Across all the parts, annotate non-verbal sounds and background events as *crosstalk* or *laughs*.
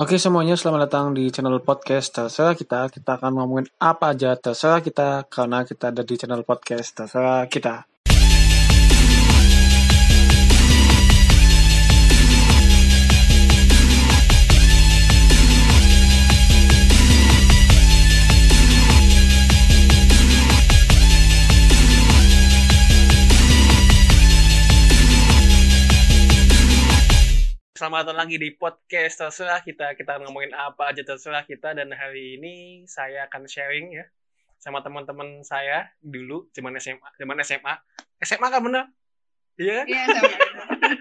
Oke semuanya, selamat datang di channel podcast terserah kita. Kita akan ngomongin apa aja terserah kita karena kita ada di channel podcast terserah kita. Selamat datang lagi di podcast terserah kita. Kita akan ngomongin apa aja terserah kita dan hari ini saya akan sharing ya sama teman-teman saya dulu zaman SMA, zaman SMA. SMA kan bener? Iya kan? Iya, sama.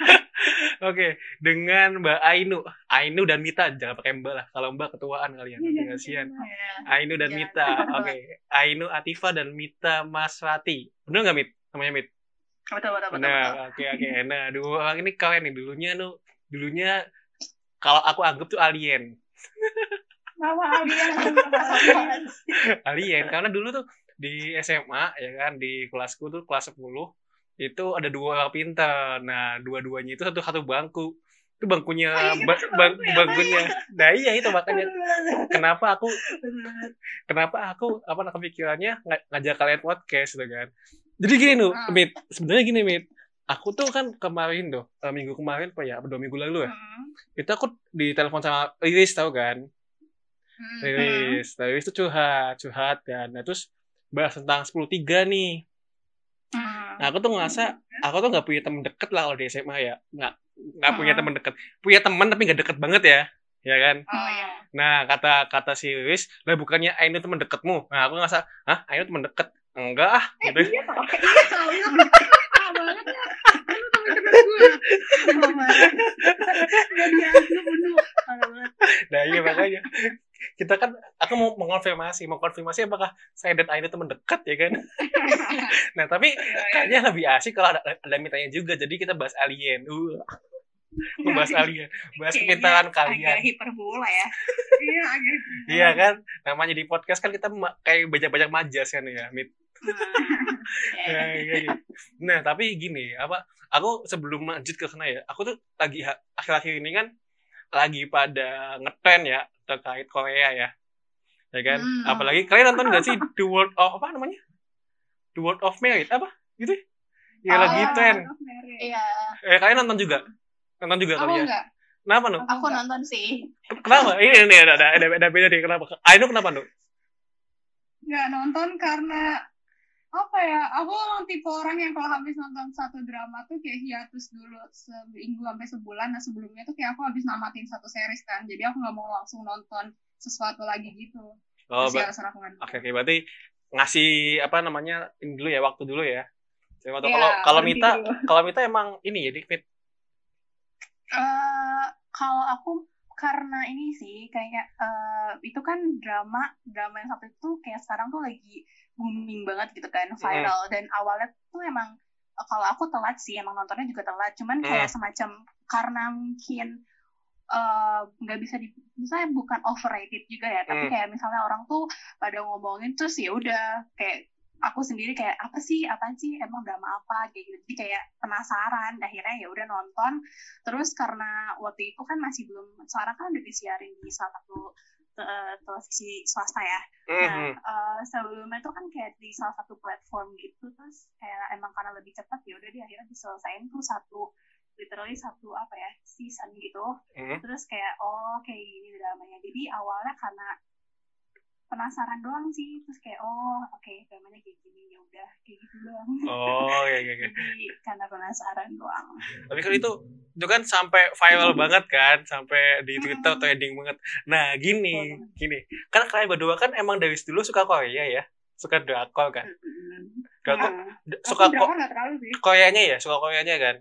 *laughs* Oke, dengan Mbak Ainu, Ainu dan Mita, jangan pakai Mbak lah. Kalau Mbak ketuaan kalian, nanti kasihan. Iya. Ainu dan Jangan. Mita, oke. Ainu Atifa dan Mita Masrati. Bener nggak Mit? Namanya Mit? Betul, betul, betul. Nah, oke oke. Nah, dua orang ini keren nih dulunya tuh. Dulunya kalau aku anggap tuh alien. Nama alien? Alien karena dulu tuh di SMA ya kan di kelasku tuh kelas 10 itu ada dua orang pintar. Nah, dua-duanya itu satu satu bangku. Itu bangkunya Oh, iya, ba- satu bang- ya, bangkunya. Nah, iya itu makanya *laughs* kenapa aku kenapa aku apa nah, kepikirannya ng- ngajak kalian podcast gitu kan. Jadi gini tuh, Hmm. Mit. Sebenarnya gini, Mit. Aku tuh kan kemarin tuh, eh, minggu kemarin apa ya, dua minggu lalu ya. Hmm. Itu aku ditelepon sama Riris tau kan. Hmm. Riris. Nah, Riris tuh curhat, curhat kan. Nah, terus bahas tentang 10.3 nih. Hmm. Nah, aku tuh ngerasa aku tuh nggak punya temen deket lah kalau di SMA ya. Nggak nggak punya Hmm. temen deket. Punya temen tapi nggak deket banget ya. Ya kan? Oh iya. Nah, kata kata si Riris, lah bukannya Ainu temen deketmu. Nah, aku ngerasa, hah, Ainu temen deket? Enggak ah, Eh, gitu. iya. *laughs* Iya. Iya Ah, banget ya. Lu temen deket gue. Oh, banget. Gak dianggap bener. Parah banget. Nah, iya makanya. Kita kan, aku mau mengonfirmasi, mau konfirmasi apakah saya dan Ainu temen dekat ya kan? *laughs* *laughs* Nah, tapi kayaknya lebih asik kalau ada, ada mitanya juga. Jadi kita bahas alien. Uh. *laughs* Membahas alien. Bahas kepintaran Agak kalian. hiperbola ya. Iya, agak. Iya kan? Namanya di podcast kan kita kayak banyak-banyak majas kan ya, Mit. Nah, iya, iya. nah, tapi gini, apa? Aku sebelum lanjut ke sana ya, aku tuh lagi akhir-akhir ini kan lagi pada ngetren ya terkait Korea ya. Ya kan? Hmm. Apalagi kalian nonton gak sih *laughs* The World of apa namanya? The World of Merit apa? Gitu? Ya Oh, lagi tren. Iya. Eh kalian nonton juga? Nonton juga Aku kali ya? enggak. Kenapa nu? Aku nonton sih. Kenapa? Ini ini ada ada ada, ada beda nih kenapa? Aino kenapa nu? nggak nonton karena apa ya aku orang tipe orang yang kalau habis nonton satu drama tuh kayak hiatus dulu seminggu sampai sebulan nah sebelumnya tuh kayak aku habis namatin satu series kan jadi aku nggak mau langsung nonton sesuatu lagi gitu. Oh, terus ya alasan aku oke oke. Berarti ngasih apa namanya ini dulu ya waktu dulu ya. Saya waktu Iya, kalau kalau Mita dulu. *laughs* kalau Mita emang ini ya Mit. Eh, kalau aku karena ini sih kayak eh, itu kan drama drama yang satu itu kayak sekarang tuh lagi booming banget gitu kan viral. Dan awalnya tuh emang kalau aku telat sih emang nontonnya juga telat. Cuman kayak semacam karena mungkin eh, nggak bisa di misalnya bukan overrated juga ya tapi Hmm. kayak misalnya orang tuh pada ngomongin terus ya udah kayak aku sendiri kayak apa sih? Apa sih? Emang drama apa? Kayak gitu. Jadi kayak penasaran. Akhirnya ya udah nonton. Terus karena waktu itu kan masih belum sekarang kan udah disiarin di salah satu eh, televisi swasta ya. Nah Mhm. eh, sebelumnya itu kan kayak di salah satu platform gitu. Terus kayak emang karena lebih cepat ya udah di akhirnya diselesain tuh satu literally satu apa ya season gitu Mhm. terus kayak oh kayak gini dramanya jadi awalnya karena penasaran doang sih terus kayak oh oke dramanya kayak gini ya udah kayak gitu doang Oh iya iya iya. *laughs* jadi karena penasaran doang Tapi kan itu itu kan sampai viral banget kan, sampai di Twitter trending banget. Nah, gini, gini. Kan kalian berdua kan emang dari dulu suka Korea ya? Suka drakor kan? Drakor, aku suka ko drama nggak terlalu sih Koreanya ya, suka Koreanya kan?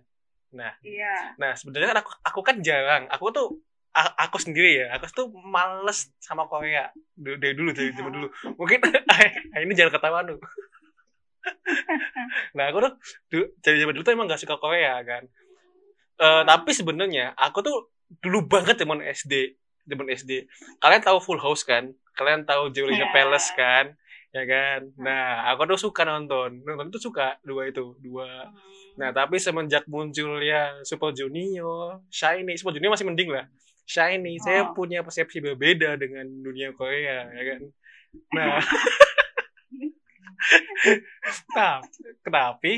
Iya Nah, sebenarnya kan aku aku kan jarang. Aku tuh aku sendiri ya, aku tuh males sama Korea dari, dulu dari zaman dulu. Mungkin *laughs* ini jangan ketawa lu. *laughs* nah, aku tuh dari zaman dulu tuh emang gak suka Korea kan. Eh, tapi sebenarnya aku tuh dulu banget zaman SD, zaman SD. Kalian tahu Full House kan? Kalian tahu Jolene Iya. Palace kan? Ya kan? Nah, aku tuh suka nonton. Nonton itu suka dua itu, dua Nah, tapi semenjak munculnya Super Junior, Shiny, Super Junior masih mending lah. shiny. Saya Oh. punya persepsi berbeda dengan dunia Korea, ya kan. Nah, *laughs* nah, kenapa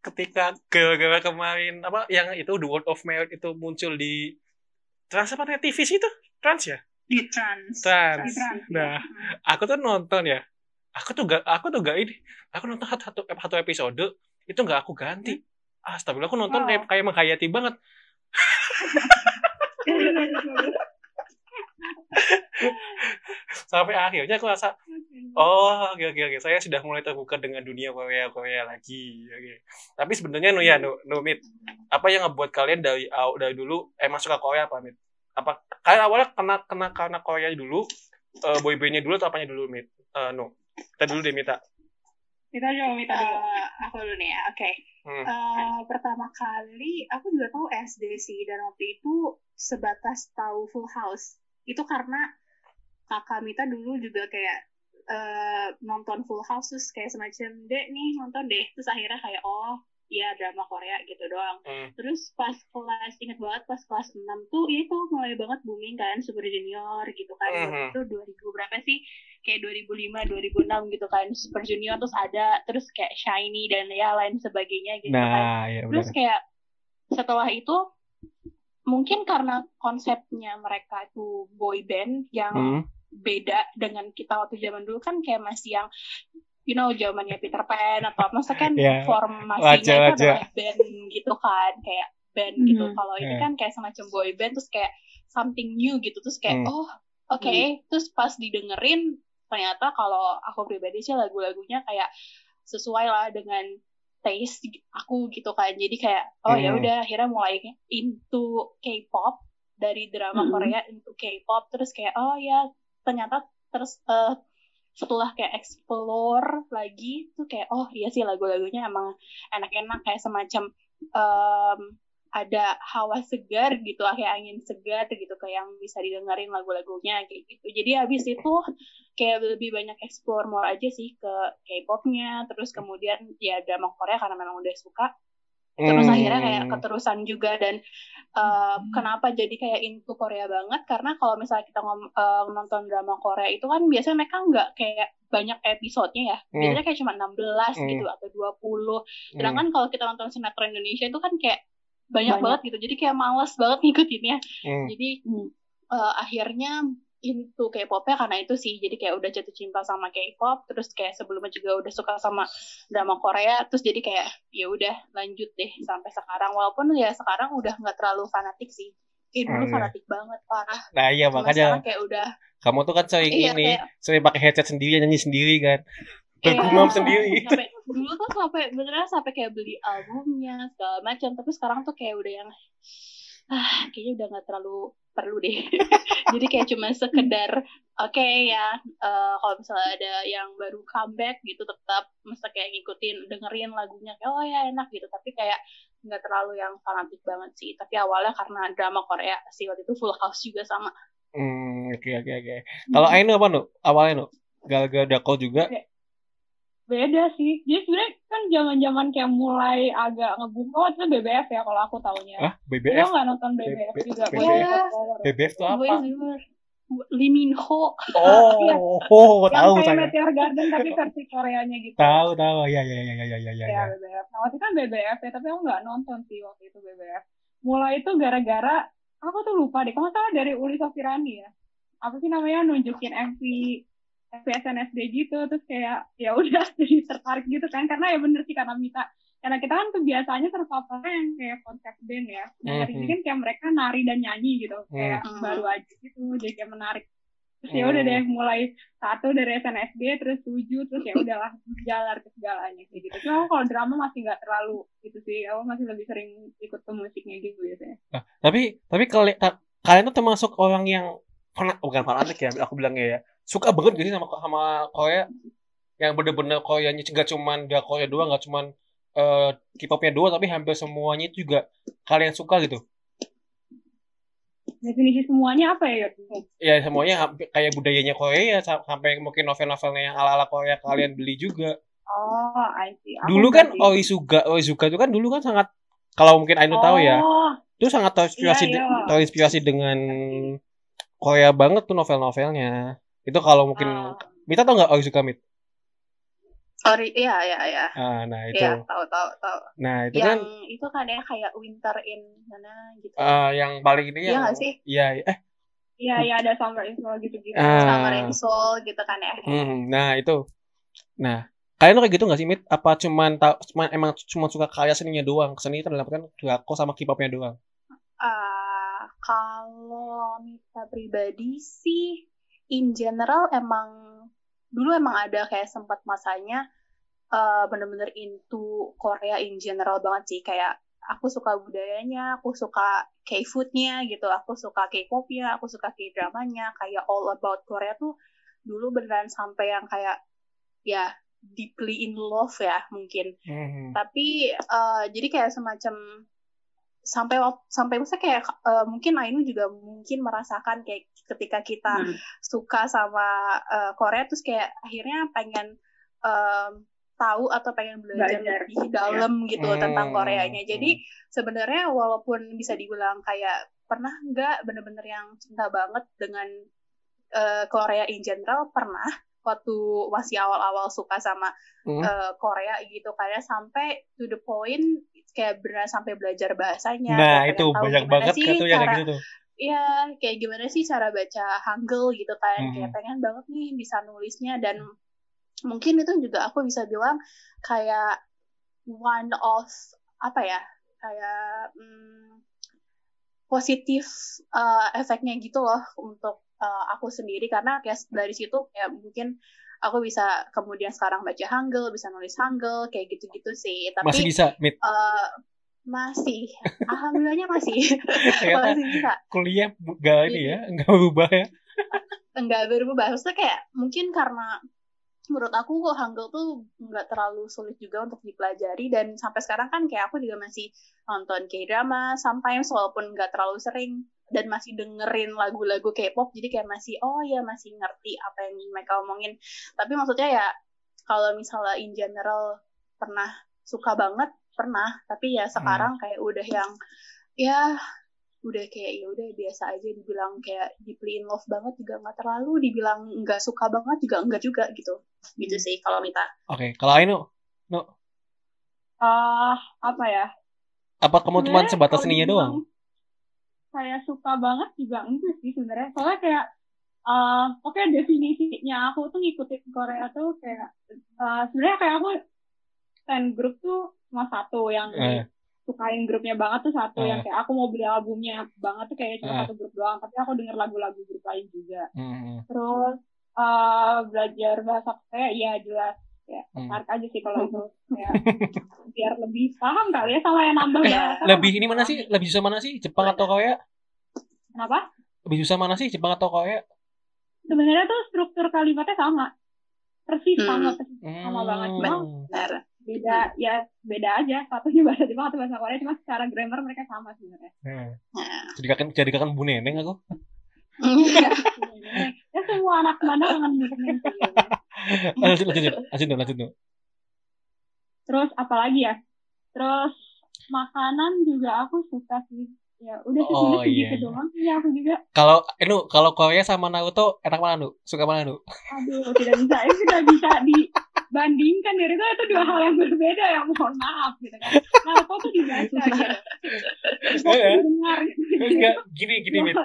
ketika gara-gara kemarin apa yang itu The World of Merit itu muncul di Trans apa? TV sih itu? Trans ya? di trans Trans. Trans, Nah, Hmm. aku tuh nonton ya. Aku tuh gak, aku tuh gak ini. Aku nonton satu, satu, episode itu gak aku ganti. Astagfirullah, aku nonton Wow. kayak kayak menghayati banget. Sampai akhirnya aku rasa, oh oke oke oke, saya sudah mulai terbuka dengan dunia Korea Korea lagi. Oke. Tapi sebenarnya no ya no, no Mit, apa yang ngebuat kalian dari dari dulu emang suka Korea apa Mit? Apa kalian awalnya kena kena karena Korea dulu, uh, boybandnya dulu atau apanya dulu Mit? Eh, no, kita dulu deh Mita. Kita coba minta dulu. Eh, aku dulu nih ya oke Hmm. Eh, pertama kali aku juga tahu SD sih dan waktu itu sebatas tahu Full House itu karena kakak Mita dulu juga kayak eh, nonton Full House terus kayak semacam dek nih nonton deh terus akhirnya kayak oh iya drama Korea gitu doang Hmm. terus pas kelas inget banget pas kelas 6 tuh ya itu mulai banget booming kan Super Junior gitu kan Mhm. Waktu itu 2000 berapa sih kayak 2005 2006 gitu kan. Super Junior terus ada terus kayak Shiny dan ya lain sebagainya gitu kan. Nah, ya terus kayak setelah itu mungkin karena konsepnya mereka itu boy band yang Hmm. beda dengan kita waktu zaman dulu kan kayak masih yang you know zamannya Peter Pan atau apa. Maksudnya kan Ya, formasinya wajar, adalah band gitu kan kayak band gitu. Mhm. kalau ini Ya. kan kayak semacam boy band terus kayak something new gitu. Terus kayak Hmm. oh oke. Terus pas didengerin ternyata kalau aku pribadi sih lagu-lagunya kayak sesuai lah dengan taste aku gitu kan jadi kayak oh ya Hmm. udah akhirnya mulai into K-pop dari drama Mhm. Korea into K-pop terus kayak oh ya ternyata terus eh, setelah kayak explore lagi tuh kayak oh iya sih lagu-lagunya emang enak-enak kayak semacam em, ada hawa segar gitu lah kayak angin segar gitu kayak yang bisa didengerin lagu-lagunya kayak gitu jadi habis itu kayak lebih banyak explore more aja sih ke K-popnya terus kemudian ya drama Korea karena memang udah suka terus Hmm. akhirnya kayak keterusan juga dan uh, kenapa jadi kayak into Korea banget karena kalau misalnya kita ngom- uh, nonton drama Korea itu kan biasanya mereka nggak kayak banyak episodenya ya Hmm. biasanya kayak cuma 16 Hmm. gitu atau 20 Hmm. sedangkan kalau kita nonton sinetron Indonesia itu kan kayak banyak, Banyak. banget gitu jadi kayak males banget ngikutinnya Hmm. jadi Hmm. uh, akhirnya into K-popnya karena itu sih jadi kayak udah jatuh cinta sama K-pop terus kayak sebelumnya juga udah suka sama drama Korea terus jadi kayak ya udah lanjut deh sampai sekarang walaupun ya sekarang udah nggak terlalu fanatik sih kayak dulu iya. fanatik banget parah Nah, iya Cuma makanya kayak udah kamu tuh kan sering Iya, ini, kayak- sering pakai headset sendiri nyanyi sendiri kan. kayak Bergumam sendiri. sampai dulu tuh sampai beneran sampai kayak beli albumnya segala macam tapi sekarang tuh kayak udah yang ah kayaknya udah nggak terlalu perlu deh *laughs* jadi kayak cuma sekedar oke ya eh, kalau misalnya ada yang baru comeback gitu tetap mesti kayak ngikutin dengerin lagunya kayak oh ya enak gitu tapi kayak nggak terlalu yang fanatik banget sih tapi awalnya karena drama Korea sih waktu itu Full House juga sama Hmm, oke oke oke. Kalau Ainu apa nu? Awalnya nu? Gara-gara Dako juga. Beda sih. Jadi sebenarnya kan zaman-zaman kayak mulai agak ngebum. Oh, itu BBF ya kalau aku taunya. Ah, Lo BBF. nggak nonton BBF B- juga? BBF. Flower. BBF tuh apa? Boys Before Lee Min Ho Oh, oh, Yang tahu kayak saya. Meteor Garden tapi versi Koreanya gitu. Tahu tahu. Ya ya ya ya ya ya Ya, ya. BBF. Nah, waktu kan BBF ya, tapi aku nggak nonton sih waktu itu BBF. Mulai itu gara-gara, aku tuh lupa deh, kalau salah dari Uli Sofirani ya. Apa sih namanya, nunjukin MV, MV SNSD gitu, terus kayak, ya udah *laughs* jadi tertarik gitu kan, karena ya bener sih karena Mita. Karena kita kan kebiasaannya terpaparnya yang kayak konsep band ya. Nah, hari ini Mhm. kan kayak mereka nari dan nyanyi gitu, kayak Mhm. baru aja gitu, jadi kayak menarik. Terus ya udah Hmm. deh mulai satu dari SNSD terus tujuh terus ya udahlah jalan ke segalanya kayak gitu. Cuma aku kalau drama masih nggak terlalu gitu sih. Aku masih lebih sering ikut ke musiknya gitu biasanya. Nah, tapi tapi kalian kalian tuh termasuk orang yang fana- bukan fanatik ya, aku bilangnya ya. Suka banget gitu sama sama Korea yang bener-bener Koreanya nggak cuman da Korea doang, nggak cuman eh K-popnya doang, tapi hampir semuanya itu juga kalian suka gitu. Definisi semuanya apa ya? Ya semuanya hampir kayak budayanya Korea sa- sampai mungkin novel-novelnya yang ala-ala Korea kalian beli juga. Oh, I see. Aku Dulu kan sih. Oizuga, Oizuga itu kan dulu kan sangat kalau mungkin Ainu tahu ya. Oh, Itu sangat terinspirasi Iya, iya. terinspirasi dengan Korea banget tuh novel-novelnya. Itu kalau mungkin Ah. Mita tau nggak Onizuka Mit? Sorry, iya iya iya. Ah, nah itu. Iya, tahu tahu tahu. Nah, itu Yang kan itu kan ya kayak Winter in mana gitu. eh, yang paling ini Iya yang nggak sih? Iya, eh Iya, iya ada summer in Seoul gitu-gitu. Ah. Summer in Seoul gitu kan ya. Hmm, nah itu. Nah, kalian kayak gitu gak sih, Mit? Apa cuman tau, cuman emang cuma suka karya seninya doang? Seni itu dalam kan Drako sama K-popnya doang. Ah, kalau Mita pribadi sih, in general emang dulu emang ada kayak sempat masanya eh, bener-bener into Korea in general banget sih. Kayak aku suka budayanya, aku suka K-foodnya gitu, aku suka K-popnya, aku suka K-dramanya, kayak all about Korea tuh dulu beneran sampai yang kayak ya deeply in love ya mungkin. Hmm. tapi eh, jadi kayak semacam sampai sampai masa kayak eh, mungkin Ainu juga mungkin merasakan kayak ketika kita Hmm. suka sama eh, Korea terus kayak akhirnya pengen em, tahu atau pengen belajar Belajar. lebih dalam gitu Hmm. tentang Koreanya jadi sebenarnya walaupun bisa dibilang kayak pernah nggak bener-bener yang cinta banget dengan eh, Korea in general pernah waktu masih awal-awal suka sama Hmm. eh, Korea gitu kayak sampai to the point kayak benar sampai belajar bahasanya Nah, kayak itu banyak banget sih tuh yang kayak cara gitu tuh. Iya, kayak gimana sih cara baca Hangul gitu kan. Mhm. Kayak pengen banget nih bisa nulisnya dan mungkin itu juga aku bisa bilang kayak one of apa ya? Kayak hmm, positif eh, efeknya gitu loh untuk eh, aku sendiri karena kayak dari situ kayak mungkin aku bisa kemudian sekarang baca Hangul, bisa nulis Hangul kayak gitu-gitu sih. Tapi Masih bisa, Mit. eh, masih, alhamdulillahnya masih, *laughs* masih bisa. kuliah gak ini ya, gak berubah ya. enggak berubah maksudnya kayak mungkin karena menurut aku kok Hangul tuh nggak terlalu sulit juga untuk dipelajari dan sampai sekarang kan kayak aku juga masih nonton K-drama sometimes walaupun nggak terlalu sering dan masih dengerin lagu-lagu K-pop jadi kayak masih oh ya masih ngerti apa yang mereka omongin. Tapi maksudnya ya kalau misalnya in general pernah suka banget pernah. Tapi ya sekarang kayak udah yang ya udah kayak ya udah biasa aja dibilang kayak deeply in love banget juga nggak terlalu. Dibilang nggak suka banget juga enggak juga gitu. Gitu sih kalau Mita. Oke, kalau Aino, Ah, apa ya? apa kamu cuma sebatas seninya dibilang doang? Saya suka banget juga enggak sih sebenarnya. Soalnya kayak eh oke definisinya aku tuh ngikutin Korea tuh kayak eh, sebenarnya kayak aku fan grup tuh cuma satu yang Eh. sukain grupnya banget tuh satu Eh. yang kayak aku mau beli albumnya banget tuh kayak cuma Eh. satu grup doang tapi aku denger lagu-lagu grup lain juga Hmm. terus eh belajar bahasa Korea iya jelas ya Hmm. tertarik aja sih kalau itu *laughs* ya biar lebih paham kali ya sama yang nambah bahasa Lebih ini mana sih? Lebih susah mana sih? Jepang atau Korea? kenapa Lebih susah mana sih? Jepang atau Korea? sebenarnya tuh struktur kalimatnya sama persis Hmm. sama persis sama banget cuma benar beda ya beda aja satunya bahasa Jepang atau bahasa Korea cuma secara grammar mereka sama sebenarnya Hmm. nah. Jadi kan jadi kan Bu Neneng aku. *laughs* ya semua anak mana dengan mungkin lanjut *laughs* lanjut lanjut lanjut lanjut dong. terus apalagi ya terus makanan juga aku suka sih ya udah sih Oh, sebenarnya iya, segitu doang sih aku juga Kalau Inu, kalau Korea sama Naruto enak mana Nu? Suka mana Nu? aduh tidak bisa itu tidak bisa dibandingkan dari itu itu dua hal yang berbeda ya mohon maaf gitu kan Naruto tuh dibaca gitu *laughs* tuh didengar gitu. Enggak, gini gini Mit.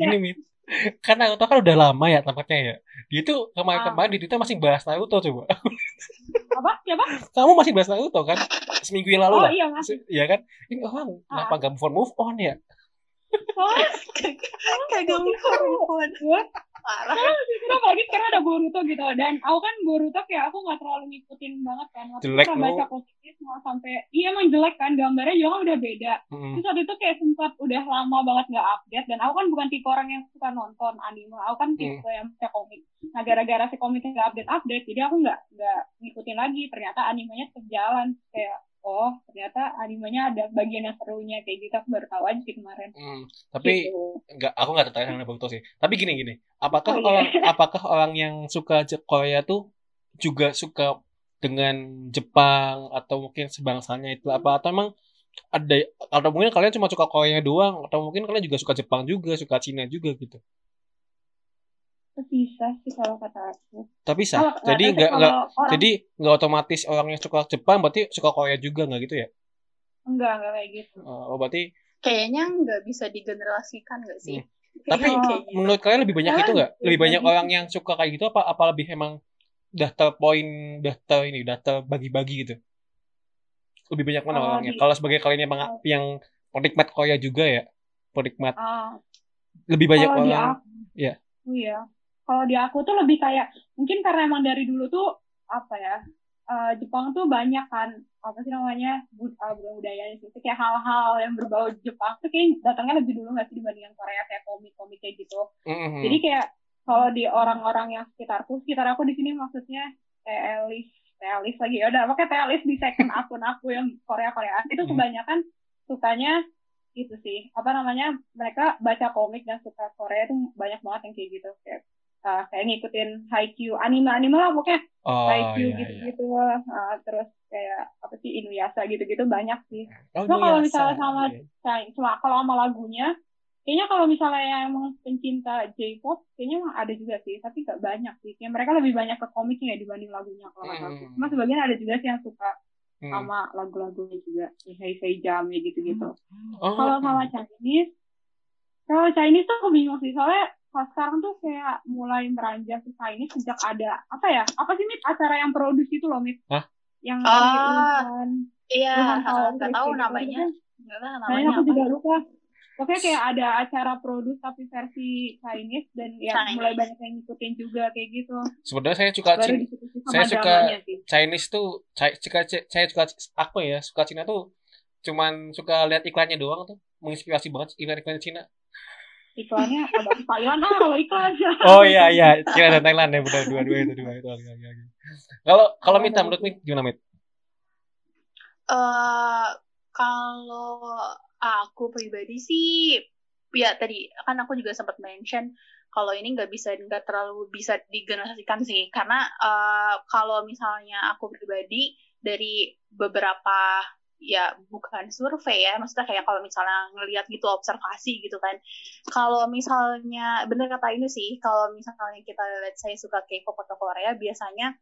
Gini Mit. Kan Naruto kan udah lama ya tampaknya ya. Dia tuh Ah. kemarin-kemarin di Twitter masih bahas Naruto coba. *laughs* apa siapa Kamu masih bahas Naruto kan? Seminggu yang lalu oh lah. iya mas Iya kan? Ini orang kenapa Ah. move on move on ya? soalnya *laughs* kagak move on gue parah. Karena apalagi sekarang ada Boruto gitu. Dan aku kan Boruto kayak aku nggak terlalu ngikutin banget kan. Waktu Jelek, pernah baca komiknya cuma sampai iya emang jelek kan gambarnya juga kan udah beda. Hmm. terus waktu itu kayak sempat udah lama banget nggak update dan aku kan bukan tipe orang yang suka nonton anime. Aku kan tipe yang baca komik. Nah gara-gara si komiknya nggak update update jadi aku nggak nggak ngikutin lagi. Ternyata animenya tetap jalan kayak oh ternyata animenya ada bagian yang serunya kayak gitu aku baru tahu aja sih kemarin Hmm. Tapi gitu. nggak aku nggak tertarik dengan Naruto sih. Tapi gini gini, apakah Oh, iya. orang apakah orang yang suka Korea tuh juga suka dengan Jepang atau mungkin sebangsanya itu apa atau emang ada atau mungkin kalian cuma suka Korea doang atau mungkin kalian juga suka Jepang juga suka Cina juga gitu bisa sih kalau kata aku tapi sah Kalau- jadi tapi nggak nggak orang- jadi nggak otomatis orang yang suka Jepang berarti suka Korea juga nggak gitu ya enggak enggak kayak gitu oh berarti Kayaknya nggak bisa digenerasikan nggak sih? Hmm. Tapi Kayak gitu. menurut kalian lebih banyak Ah, itu nggak lebih iya, banyak gitu. orang yang suka kayak gitu apa apa lebih emang udah terpoin udah ter ini udah terbagi-bagi gitu lebih banyak mana Kalau orangnya di- kalau sebagai kalian yang kalau- yang penikmat Korea juga ya penikmat Ah, lebih banyak di orang aku, ya. iya. Kalau di aku tuh lebih kayak mungkin karena emang dari dulu tuh apa ya eh, Jepang tuh banyak kan apa sih namanya bud uh, budaya sih kayak hal-hal yang berbau Jepang tuh kayak datangnya lebih dulu nggak sih dibandingkan Korea kayak komik-komik kayak gitu. Mhm. Jadi kayak kalau di orang-orang yang sekitarku, sekitar aku di sini maksudnya kayak Elis, lagi ya udah pakai Teh Elis di second akun aku yang Korea Koreaan itu Hmm. kebanyakan sukanya itu sih apa namanya mereka baca komik dan suka Korea itu banyak banget yang kayak gitu kayak uh, kayak ngikutin Haikyuu anime anime lah pokoknya oh Haikyuu iya, iya. gitu-gitu uh, terus kayak apa sih Inuyasha gitu-gitu banyak sih Oh, Cuma kalau misalnya sama- Oke. Nah, cuma kalau sama lagunya, kayaknya kalau misalnya yang emang pencinta J-pop, kayaknya emang ada juga sih, tapi gak banyak sih. Kayak mereka lebih banyak ke komiknya ya dibanding lagunya kalau aku. Hmm. Cuma sebagian ada juga sih yang suka Hmm. sama lagu-lagunya juga, Hey Say Jam ya gitu-gitu. Oh, Kalau sama Chinese, kalau Chinese tuh aku bingung sih, soalnya pas sekarang tuh kayak mulai meranjak ke Chinese sejak ada, apa ya, apa sih Mit, acara yang produce itu loh Mit? Hah? Yang Ah, Wuhan, Iya, Hall nggak tahu gitu. namanya. Nggak tahu Kayaknya namanya aku apa. juga lupa. Pokoknya kayak ada acara produce tapi versi Chinese dan ya Chinese. mulai banyak yang ngikutin juga kayak gitu. sebenarnya saya suka Baru Cina saya suka. Chinese tuh saya suka saya suka aku ya suka Cina tuh cuman suka lihat iklannya doang tuh menginspirasi banget iklan-iklan Cina Iklannya agak Thailand. Ah kalau iklan. oh iya iya. Cina dan Thailand ya. Benar itu dua itu. Oke, oke. kalau kalau Mita menurut Mit gimana Mit? Eh, kalau aku pribadi sih, ya tadi kan aku juga sempat mention kalau ini nggak bisa nggak terlalu bisa digenerasikan sih, karena eh, kalau misalnya aku pribadi dari beberapa ya bukan survei ya, maksudnya kayak kalau misalnya ngelihat gitu observasi gitu kan, kalau misalnya bener kata ini sih, kalau misalnya kita lihat saya suka K-pop atau Korea biasanya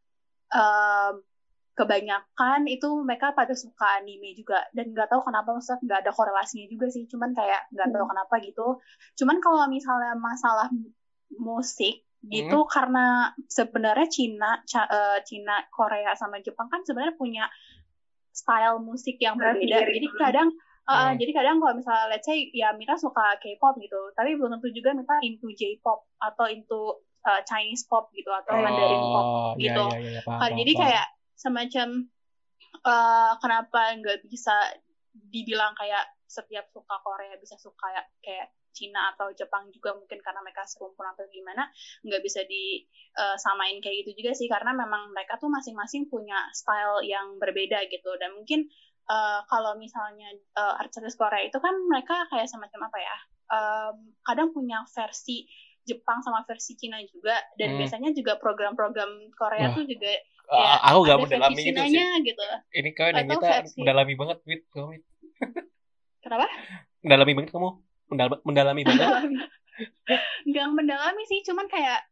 em, kebanyakan itu mereka pada suka anime juga. Dan nggak tahu kenapa maksudnya nggak ada korelasinya juga sih. Cuman kayak nggak tahu kenapa gitu. Cuman kalau misalnya masalah mu- musik gitu karena sebenarnya Cina eh, Cina Korea sama Jepang kan sebenarnya punya style musik yang berbeda jadi kadang eh, Hmm. jadi kadang kalau misalnya let's say ya Mita suka K-pop gitu tapi belum tentu juga Mita into J-pop atau into eh, Chinese pop gitu atau Mandarin pop oh iya gitu. iya iya paham, Kan, paham, jadi paham. kayak semacam eh, kenapa nggak bisa dibilang kayak setiap suka Korea bisa suka kayak kayak Cina atau Jepang juga mungkin karena mereka serumpun atau gimana nggak bisa disamain kayak gitu juga sih karena memang mereka tuh masing-masing punya style yang berbeda gitu dan mungkin eh, kalau misalnya eh, artis Korea itu kan mereka kayak semacam apa ya em, kadang punya versi Jepang sama versi Cina juga dan Hmm. biasanya juga program-program Korea Wah. tuh juga ya, aku gak mendalami gitu sih gitu. ini kalian yang versi- mendalami banget kamu Mit. Kenapa? mendalami banget kamu Mendal- mendalami banget Nggak mendalami sih, cuman kayak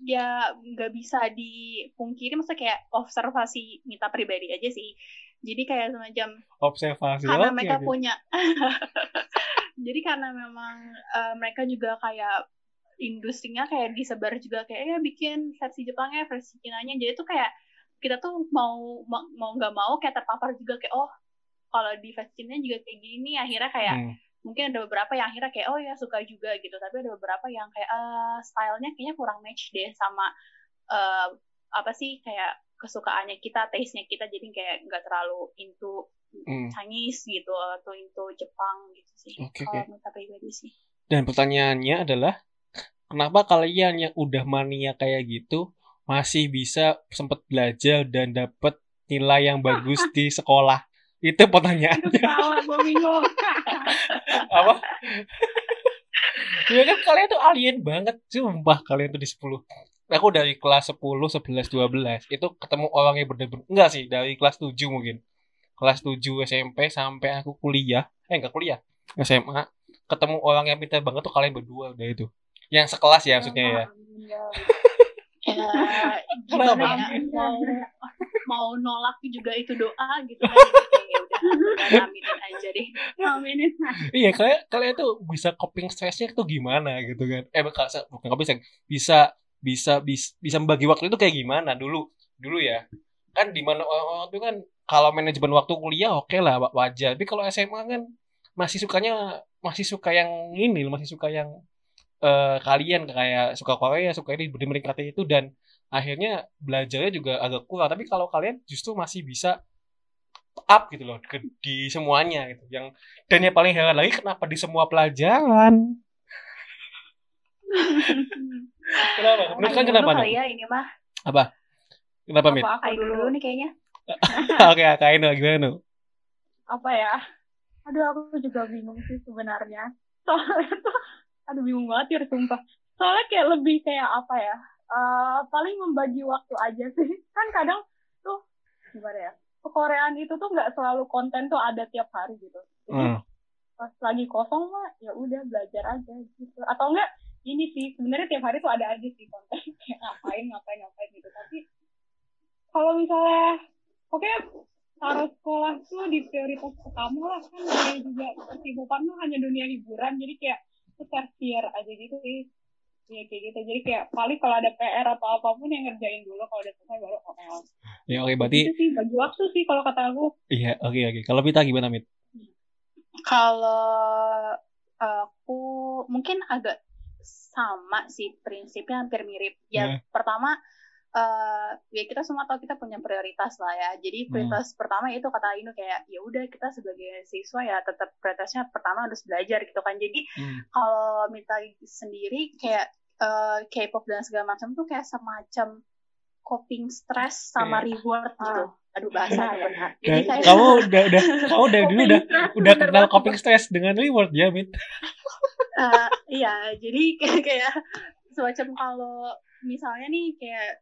ya nggak bisa dipungkiri, maksudnya kayak observasi Mita pribadi aja sih. Jadi kayak semacam observasi karena mereka oke. punya, *laughs* jadi karena memang eh, mereka juga kayak industrinya kayak disebar juga kayak ya bikin versi Jepangnya, versi Cinanya, jadi tuh kayak kita tuh mau mau nggak mau kayak terpapar juga kayak oh kalau di versi Cinanya juga kayak gini, akhirnya kayak Hmm. Mungkin ada beberapa yang akhirnya kayak oh ya suka juga gitu tapi ada beberapa yang kayak eh stylenya kayaknya kurang match deh sama eh, apa sih kayak kesukaannya kita taste-nya kita jadi kayak nggak terlalu into Hmm. Chinese gitu atau into Jepang gitu sih Oke, kalau oke. Mita pribadi sih Dan pertanyaannya adalah kenapa kalian yang udah mania kayak gitu masih bisa sempat belajar dan dapat nilai yang bagus *laughs* di sekolah? Itu pertanyaannya. Gue bingung. Apa? ya kan kalian tuh alien banget. Sumpah kalian tuh di 10. Aku dari kelas 10, 11, 12 itu ketemu orang yang bener-bener enggak sih, dari kelas 7 mungkin. kelas 7 SMP sampai aku kuliah eh enggak kuliah SMA ketemu orang yang pintar banget tuh kalian berdua udah itu yang sekelas ya maksudnya ya ya gimana ya mau mau nolak juga itu doa gitu kan Deh. Iya kayak kalian tuh bisa coping stressnya tuh gimana gitu kan. Eh bukan coping stress bisa bisa bisa bisa membagi waktu itu kayak gimana? Dulu dulu ya. Kan di mana orang itu kan kalau manajemen waktu kuliah oke lah wa- wajar. Tapi kalau SMA kan masih sukanya masih suka yang ini masih suka yang eh, kalian kayak suka Korea suka ini meningkatnya itu. Dan akhirnya belajarnya juga agak kurang. Tapi kalau kalian justru masih bisa up gitu loh ke- di semuanya gitu. Yang dan yang paling heran lagi kenapa di semua pelajaran? *laughs* Kenapa? Menurut kan kenapa dulu nih kali ya ini mah. Kenapa mit? Apa aku Ayo dulu nih kayaknya. *laughs* Oke kain gimana Nu? apa ya? Aduh aku juga bingung sih sebenarnya. Soalnya tuh aduh bingung banget ya sumpah. Soalnya kayak lebih kayak apa ya? Eh, paling membagi waktu aja sih. Kan kadang tuh gimana ya kekoreaan itu tuh nggak selalu konten tuh ada tiap hari gitu. Jadi Hmm. pas lagi kosong mah ya udah belajar aja gitu. Atau enggak ini sih sebenarnya tiap hari tuh ada aja sih konten. *laughs* Kayak ngapain ngapain ngapain gitu. Tapi kalau misalnya oke taruh sekolah tuh di prioritas pertama lah kan namanya juga. Kesibukan tuh hanya dunia hiburan jadi kayak tersier aja gitu sih ya kayak gitu. Jadi kayak paling kalau ada PR atau apa pun yang ngerjain dulu kalau udah selesai baru OL ya oke berarti itu sih bagi waktu sih kalau kata aku. Iya oke oke. Kalau Mita gimana mit? Kalau aku mungkin agak sama sih prinsipnya hampir mirip. Ya Hmm. pertama eh ya kita semua tahu kita punya prioritas lah ya. Jadi prioritas pertama itu kata Inu kayak ya udah kita sebagai siswa ya tetap prioritasnya pertama harus belajar gitu kan. Jadi Hmm. kalau Mita sendiri kayak eh, K-pop dan segala macam tuh kayak semacam coping stress sama reward gitu. Aduh bahasanya benar. Jadi kayak kamu udah udah *laughs* kamu dari dulu udah udah kenal coping stress dengan reward ya mit Eh, iya, jadi *laughs* kayak, kayak semacam kalau misalnya nih kayak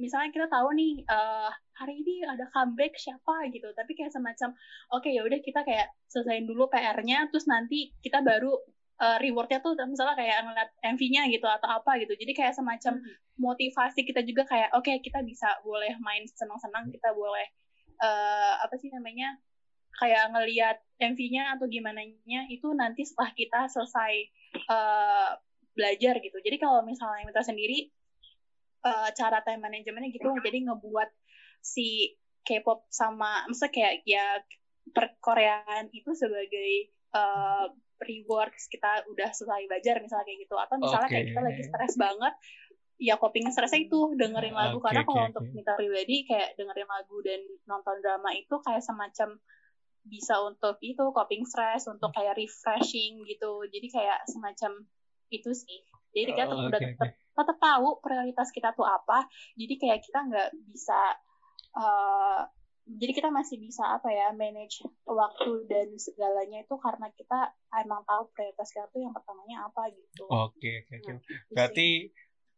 misalnya kita tahu nih eh, hari ini ada comeback siapa gitu, tapi kayak semacam oke ya udah kita kayak selesaiin dulu PR-nya, terus nanti kita baru eh, rewardnya tuh misalnya kayak ngeliat MV-nya gitu atau apa gitu, jadi kayak semacam motivasi kita juga kayak oke kita bisa boleh main senang-senang, kita boleh eh, apa sih namanya kayak ngelihat MV-nya atau gimana nya itu nanti setelah kita selesai eh, belajar gitu. Jadi kalau misalnya kita sendiri eh, cara time managementnya gitu, jadi ngebuat si K-pop sama, maksudnya kayak ya perkoreaan itu sebagai eh, rewards kita udah selesai belajar misalnya kayak gitu. Atau misalnya kayak Oke. kita lagi stres banget, ya coping stresnya itu dengerin lagu. Oke, Karena kalau oke, untuk oke. Mita pribadi kayak dengerin lagu dan nonton drama itu kayak semacam bisa untuk itu coping stress untuk kayak refreshing gitu jadi kayak semacam itu sih jadi kita Oh, udah oke, tetap tetap tahu prioritas kita tuh apa. Jadi kayak kita nggak bisa eh, jadi kita masih bisa apa ya manage waktu dan segalanya itu karena kita emang tahu prioritas kita tuh yang pertamanya apa gitu. Oke oke oke. Nah, gitu berarti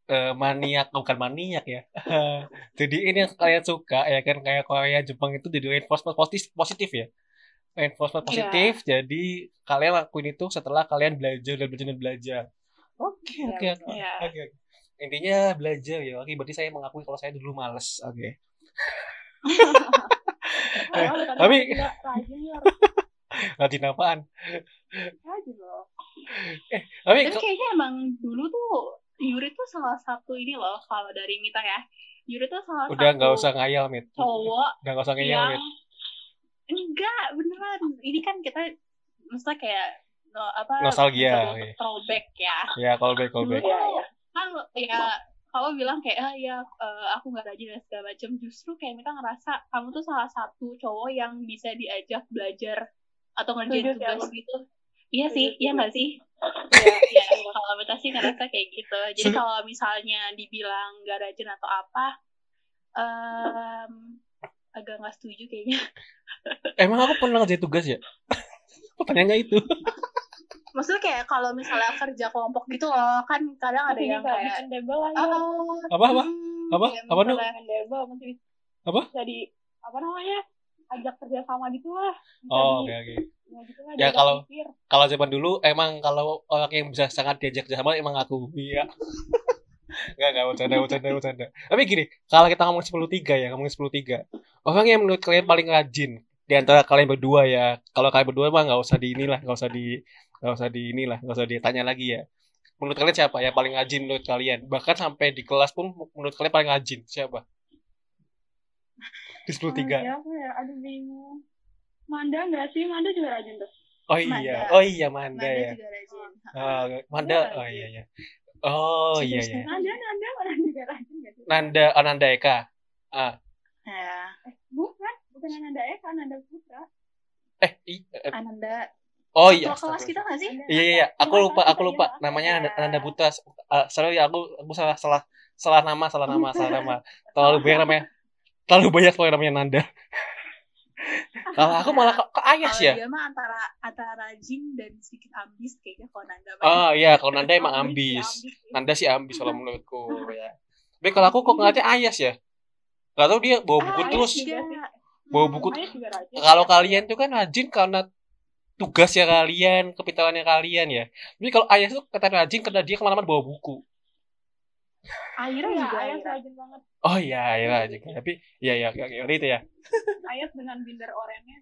eh, maniak bukan maniak ya. *laughs* Jadi ini yang kalian suka ya kan? Kayak Korea Jepang itu jadi reinforcement positif positif ya? Reinforcement Iya. positif jadi kalian lakuin itu setelah kalian belajar dan belajar dan belajar oke Iya, oke oke. Iya. oke oke. intinya belajar ya oke berarti saya mengakui kalau saya dulu males. Oke. *laughs* Eh, Oh, kadang tapi- rajin *laughs* ya apaan? Rajin loh. Tapi Tapi kayaknya emang dulu tuh Yuri tuh salah satu ini loh kalau dari Mita ya. Yuri tuh salah udah satu nggak usah ngayal mit. cowok udah nggak usah ngayal yang mit. Enggak beneran. Ini kan kita maksudnya kayak no, apa Nostalgia, oke. untuk throwback ya. ya callback callback Iya, iya. kan ya kamu bilang kayak ah ya eh, aku nggak rajin dan segala macam justru kayak Mita ngerasa kamu tuh salah satu cowok yang bisa diajak belajar atau ngerjain tugas aku. gitu iya sih iya nggak sih Iya. ya kalau Mita sih ngerasa kayak gitu jadi kalau misalnya dibilang nggak rajin atau apa em, agak nggak setuju kayaknya emang aku pernah ngerjain tugas ya pertanyaannya itu *laughs* maksudnya kayak kalau misalnya kerja kelompok gitu loh kan kadang ada yang kayak ya oh Apa, apa? hmm, Apa? ya, Apa, handable masih bisa Apa? jadi apa namanya ajak kerja sama gitu lah Bisa Oh, oke oke. ya gitu Ya, kalau-. Kalau zaman dulu emang kalau orang yang bisa sangat diajak sama emang aku. Iya. *laughs* Enggak, enggak bercanda, bercanda, bercanda. Tapi gini, kalau kita ngomong 10-3 ya, ngomongin 10-3. Orang yang menurut kalian paling rajin di antara kalian berdua ya. Kalau kalian berdua mah nggak usah di inilah, nggak usah di nggak usah di inilah, nggak usah ditanya lagi ya. Menurut kalian siapa yang paling rajin menurut kalian? Bahkan sampai di kelas pun menurut kalian paling rajin siapa? Di 10-3. Ah, siapa ya aduh bingung Manda nggak sih Manda juga rajin tuh Oh iya, Manda. oh iya Manda, Manda ya. juga rajin. Ah, Manda, oh iya iya. Oh iya iya. Nanda Nanda orang juga rajin nggak sih Nanda Ananda Eka. Ah, Ya, eh, bukan Ananda Eka Ananda Putra eh, i- eh, Ananda. oh iya. Satu kelas kita nggak sih? Iya iya iya, aku lupa, aku lupa. iya. Namanya Ananda, Ya. Ananda Putra. Uh, sorry aku aku salah salah salah nama, salah nama, salah nama. Terlalu banyak namanya. Terlalu banyak soalnya namanya Nanda. *laughs* Kalau aku malah ke, ke Ayas ya. dia mah antara antara rajin dan sedikit ambis kayaknya kalau Nanda. Oh iya, kalau Nanda emang Ambis, ya, ambis. Nanda sih ambis kalau menurutku ya. Tapi kalau aku kok ngeliatnya Ayas ya. Gak tau dia bawa buku Ah, Ayas terus. juga. Juga. Bawa Hmm, buku juga kalau kalian tuh kan rajin karena tugasnya kalian, kepintarannya kalian ya. Tapi kalau ayah tuh kata rajin karena dia ke mana-mana bawa buku. Aira Iya, juga. Ayas Aira. rajin banget Oh iya, iya rajin. Tapi iya iya kayak kayak itu ya. Ayas dengan binder orennya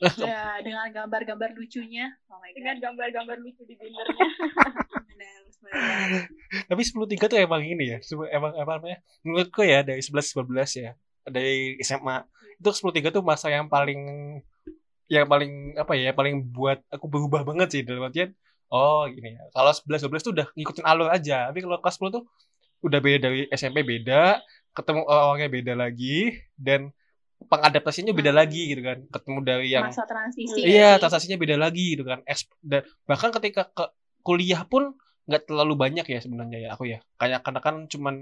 *laughs* Ya, dengan gambar-gambar lucunya. Oh my dengan gambar-gambar lucu di bindernya *laughs* Benar. Tapi 10 3 tuh emang ini ya. Emang apa namanya? Menurutku ya dari 11 12 ya. Dari SMA. Itu 10 3 tuh masa yang paling yang paling apa ya, paling buat aku berubah banget sih dalam artian oh gini ya. Kalau 11 12 tuh udah ngikutin alur aja. Tapi kalau kelas 10 tuh udah beda dari SMP beda, ketemu orang-orangnya beda lagi dan pengadaptasinya beda Hmm. lagi gitu kan. Ketemu dari yang Masa transisi. Iya, nggak sih? transaksinya beda lagi gitu kan. Dan bahkan ketika ke kuliah pun nggak terlalu banyak ya sebenarnya ya aku ya. Kayak karena kan cuman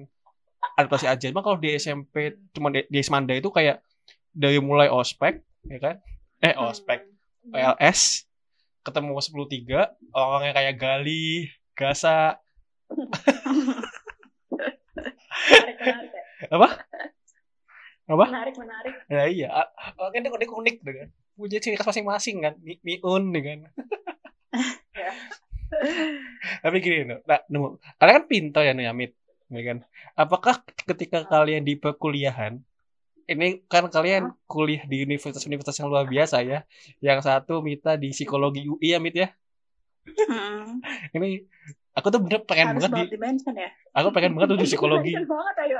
adaptasi aja. Cuma kalau di SMP cuma di, di Semanda itu kayak dari mulai ospek ya kan? Eh Hmm. ospek, PLS, ketemu 10 3, orang yang kayak Gali, Gasa, menarik menarik ya. apa? Apa? menarik menarik Ya iya, ah, orangnya unik unik gitu kan. Punya ciri khas masing-masing kan. Mi- Miun nih kan. *laughs* Ya. Tapi gini, no. nah, nemu. Kalian kan pintar ya, nih, Amit. Ya kan? Apakah ketika kalian di perkuliahan, ini kan kalian kuliah di universitas-universitas yang luar biasa ya. Yang satu Mita di psikologi UI ya, Mit ya. Hmm. Ini aku tuh bener pengen Harus banget di, ya. aku pengen banget tuh di psikologi. *laughs* Banget ayo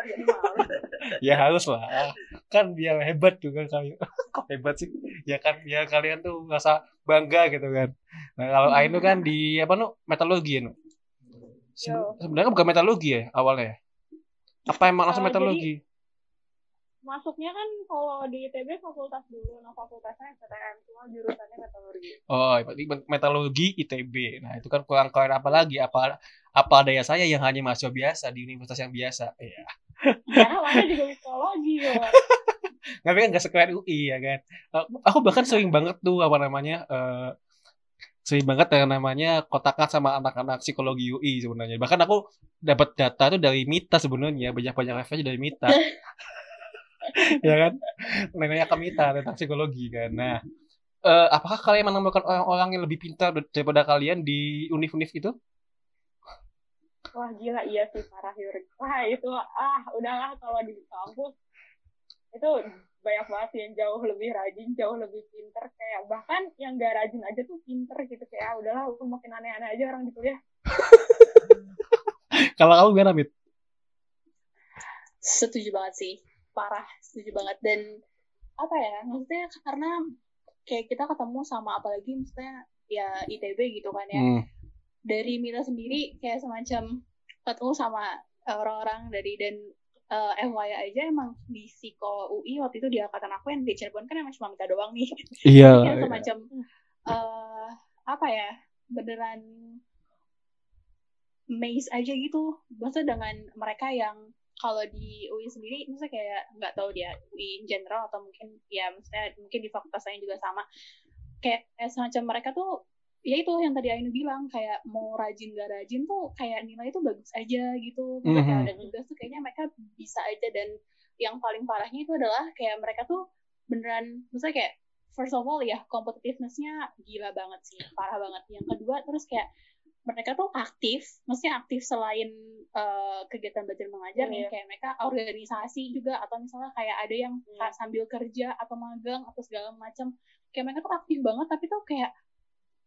ya harus lah kan biar hebat juga kalian kok hebat sih ya kan biar kalian tuh ngerasa bangga gitu kan nah kalau Hmm. Ainu kan di apa nu metalurgi ya nu sebenarnya bukan metalurgi ya awalnya ya? apa emang langsung Eh, metalurgi masuknya kan kalau di ITB fakultas dulu nah fakultasnya STM cuma jurusannya metalurgi oh berarti metalurgi ITB nah itu kan kurang keren apa lagi apa apa daya saya yang hanya mahasiswa biasa di universitas yang biasa. Ya karena mana juga psikologi ya *laughs* tapi kan gak sekeren UI ya kan? Aku, aku bahkan sering banget tuh apa namanya eh sering banget yang namanya kotakan sama anak-anak psikologi UI sebenarnya. Bahkan aku dapat data tuh dari Mita sebenarnya banyak banyak referensi dari Mita *laughs* *laughs* ya kan? Ke Mita tentang psikologi kan. Nah eh, apakah kalian menemukan orang-orang yang lebih pintar daripada kalian di univ-univ itu? Wah gila iya sih parah Yuri wah itu ah udahlah kalau di kampus. Itu banyak banget sih yang jauh lebih rajin jauh lebih pinter kayak bahkan yang gak rajin aja tuh pinter gitu. Kayak ah, udahlah lu makin aneh-aneh aja orang di kuliah. *laughs* Kalau kamu Mit? Setuju banget sih. Parah, setuju banget. Dan apa ya, maksudnya karena kayak kita ketemu sama apalagi maksudnya ya ITB gitu kan ya. Hmm. Dari Mila sendiri kayak semacam ketemu sama orang-orang dari dan eh, FYI aja emang di Psiko UI waktu itu di angkatan aku yang di Cirebon kan emang cuma minta doang nih. *laughs* iya kayak semacam eh apa ya beneran maze aja gitu maksudnya dengan mereka yang kalau di UI sendiri maksudnya kayak nggak tahu dia UI in general atau mungkin ya maksudnya mungkin di fakultas lain juga sama. Kayak, kayak semacam mereka tuh ya itu yang tadi Ainu bilang kayak mau rajin gak rajin tuh kayak nilai itu bagus aja gitu. Maksudnya kayak Mhm. ada tugas tuh kayaknya mereka bisa aja. Dan yang paling parahnya itu adalah kayak mereka tuh beneran maksudnya kayak first of all ya competitiveness-nya gila banget sih parah banget. Yang kedua terus kayak mereka tuh aktif, maksudnya aktif selain uh, kegiatan belajar mengajar oh, nih, iya. kayak mereka organisasi juga atau misalnya kayak ada yang Hmm. sambil kerja atau magang atau segala macam, kayak mereka tuh aktif banget tapi tuh kayak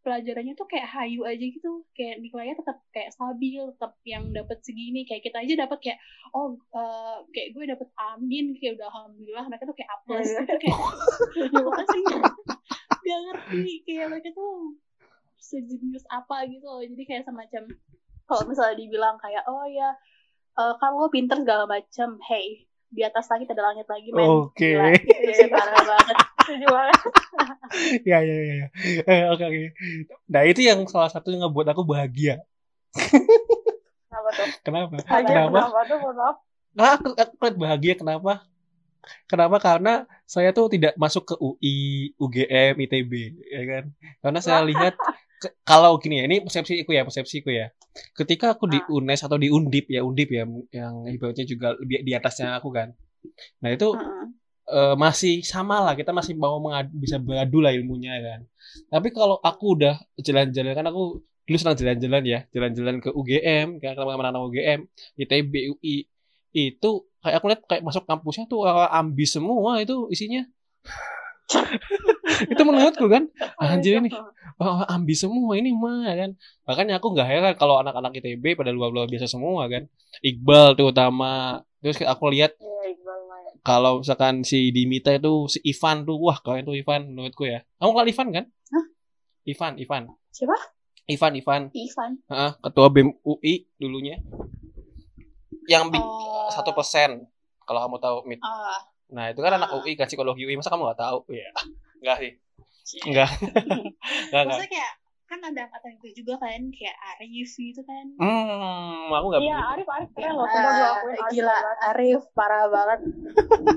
pelajarannya tuh kayak hayu aja gitu, kayak nilainya tetap kayak stabil, tetap yang dapat segini, kayak kita aja dapat kayak oh uh, kayak gue dapat amin, kayak udah alhamdulillah mereka tuh kayak A plus. Gitu kayak gimana sih *laughs* gak ngerti kayak mereka tuh sejenius apa gitu loh jadi kayak semacam kalau misalnya dibilang kayak oh ya eh, kan lo pinter segala macam hey di atas langit ada langit lagi men Oke. Gila, itu sih parah banget Setuju banget. *laughs* ya ya ya ya. Eh, oke oke nah itu yang salah satu yang ngebuat aku bahagia Kenapa tuh? kenapa Hanya kenapa kenapa tuh? Maaf. Nah, aku, aku bahagia kenapa? Kenapa? Karena saya tuh tidak masuk ke UI, UGM, ITB, ya kan? Karena saya lihat *laughs* kalau gini ya, ini persepsiku ya, persepsiku ya. Ketika aku di Ah. UNES atau di Undip ya, Undip ya, yang ibaratnya juga lebih di atasnya aku kan. Nah itu Heeh. eh, masih sama lah, kita masih mau mengadu, bisa beradu lah ilmunya kan. Tapi kalau aku udah jalan-jalan kan aku dulu senang jalan-jalan ya, jalan-jalan ke UGM, kayak ke mana-mana UGM, ITB, UI, itu kayak aku lihat kayak masuk kampusnya tuh ambis semua itu isinya. Itu menurutku kan, anjir ini oh, ambis semua ini mah kan. Makanya aku nggak heran kalau anak-anak ITB pada luar-luar biasa semua kan. Iqbal terutama. Terus aku lihat Iya, Maya. kalau misalkan si Dimita itu si Ivan tuh wah kalian tuh Ivan menurutku ya kamu kenal Ivan kan Hah? Ivan Ivan Siapa? Ivan Ivan Ivan Heeh, ketua BEM UI dulunya yang Oh. satu persen kalau kamu tahu Mit. ah nah itu kan anak Ah. UI kan psikologi UI masa kamu nggak tahu? *laughs* Ya enggak sih. Enggak enggak enggak maksudnya kayak kan ada angkatan gue juga kan kayak Arif gitu kan. Hmm aku nggak Iya. Arif Arif keren loh. Coba gue akuin Arif gila. Arif? Parah banget.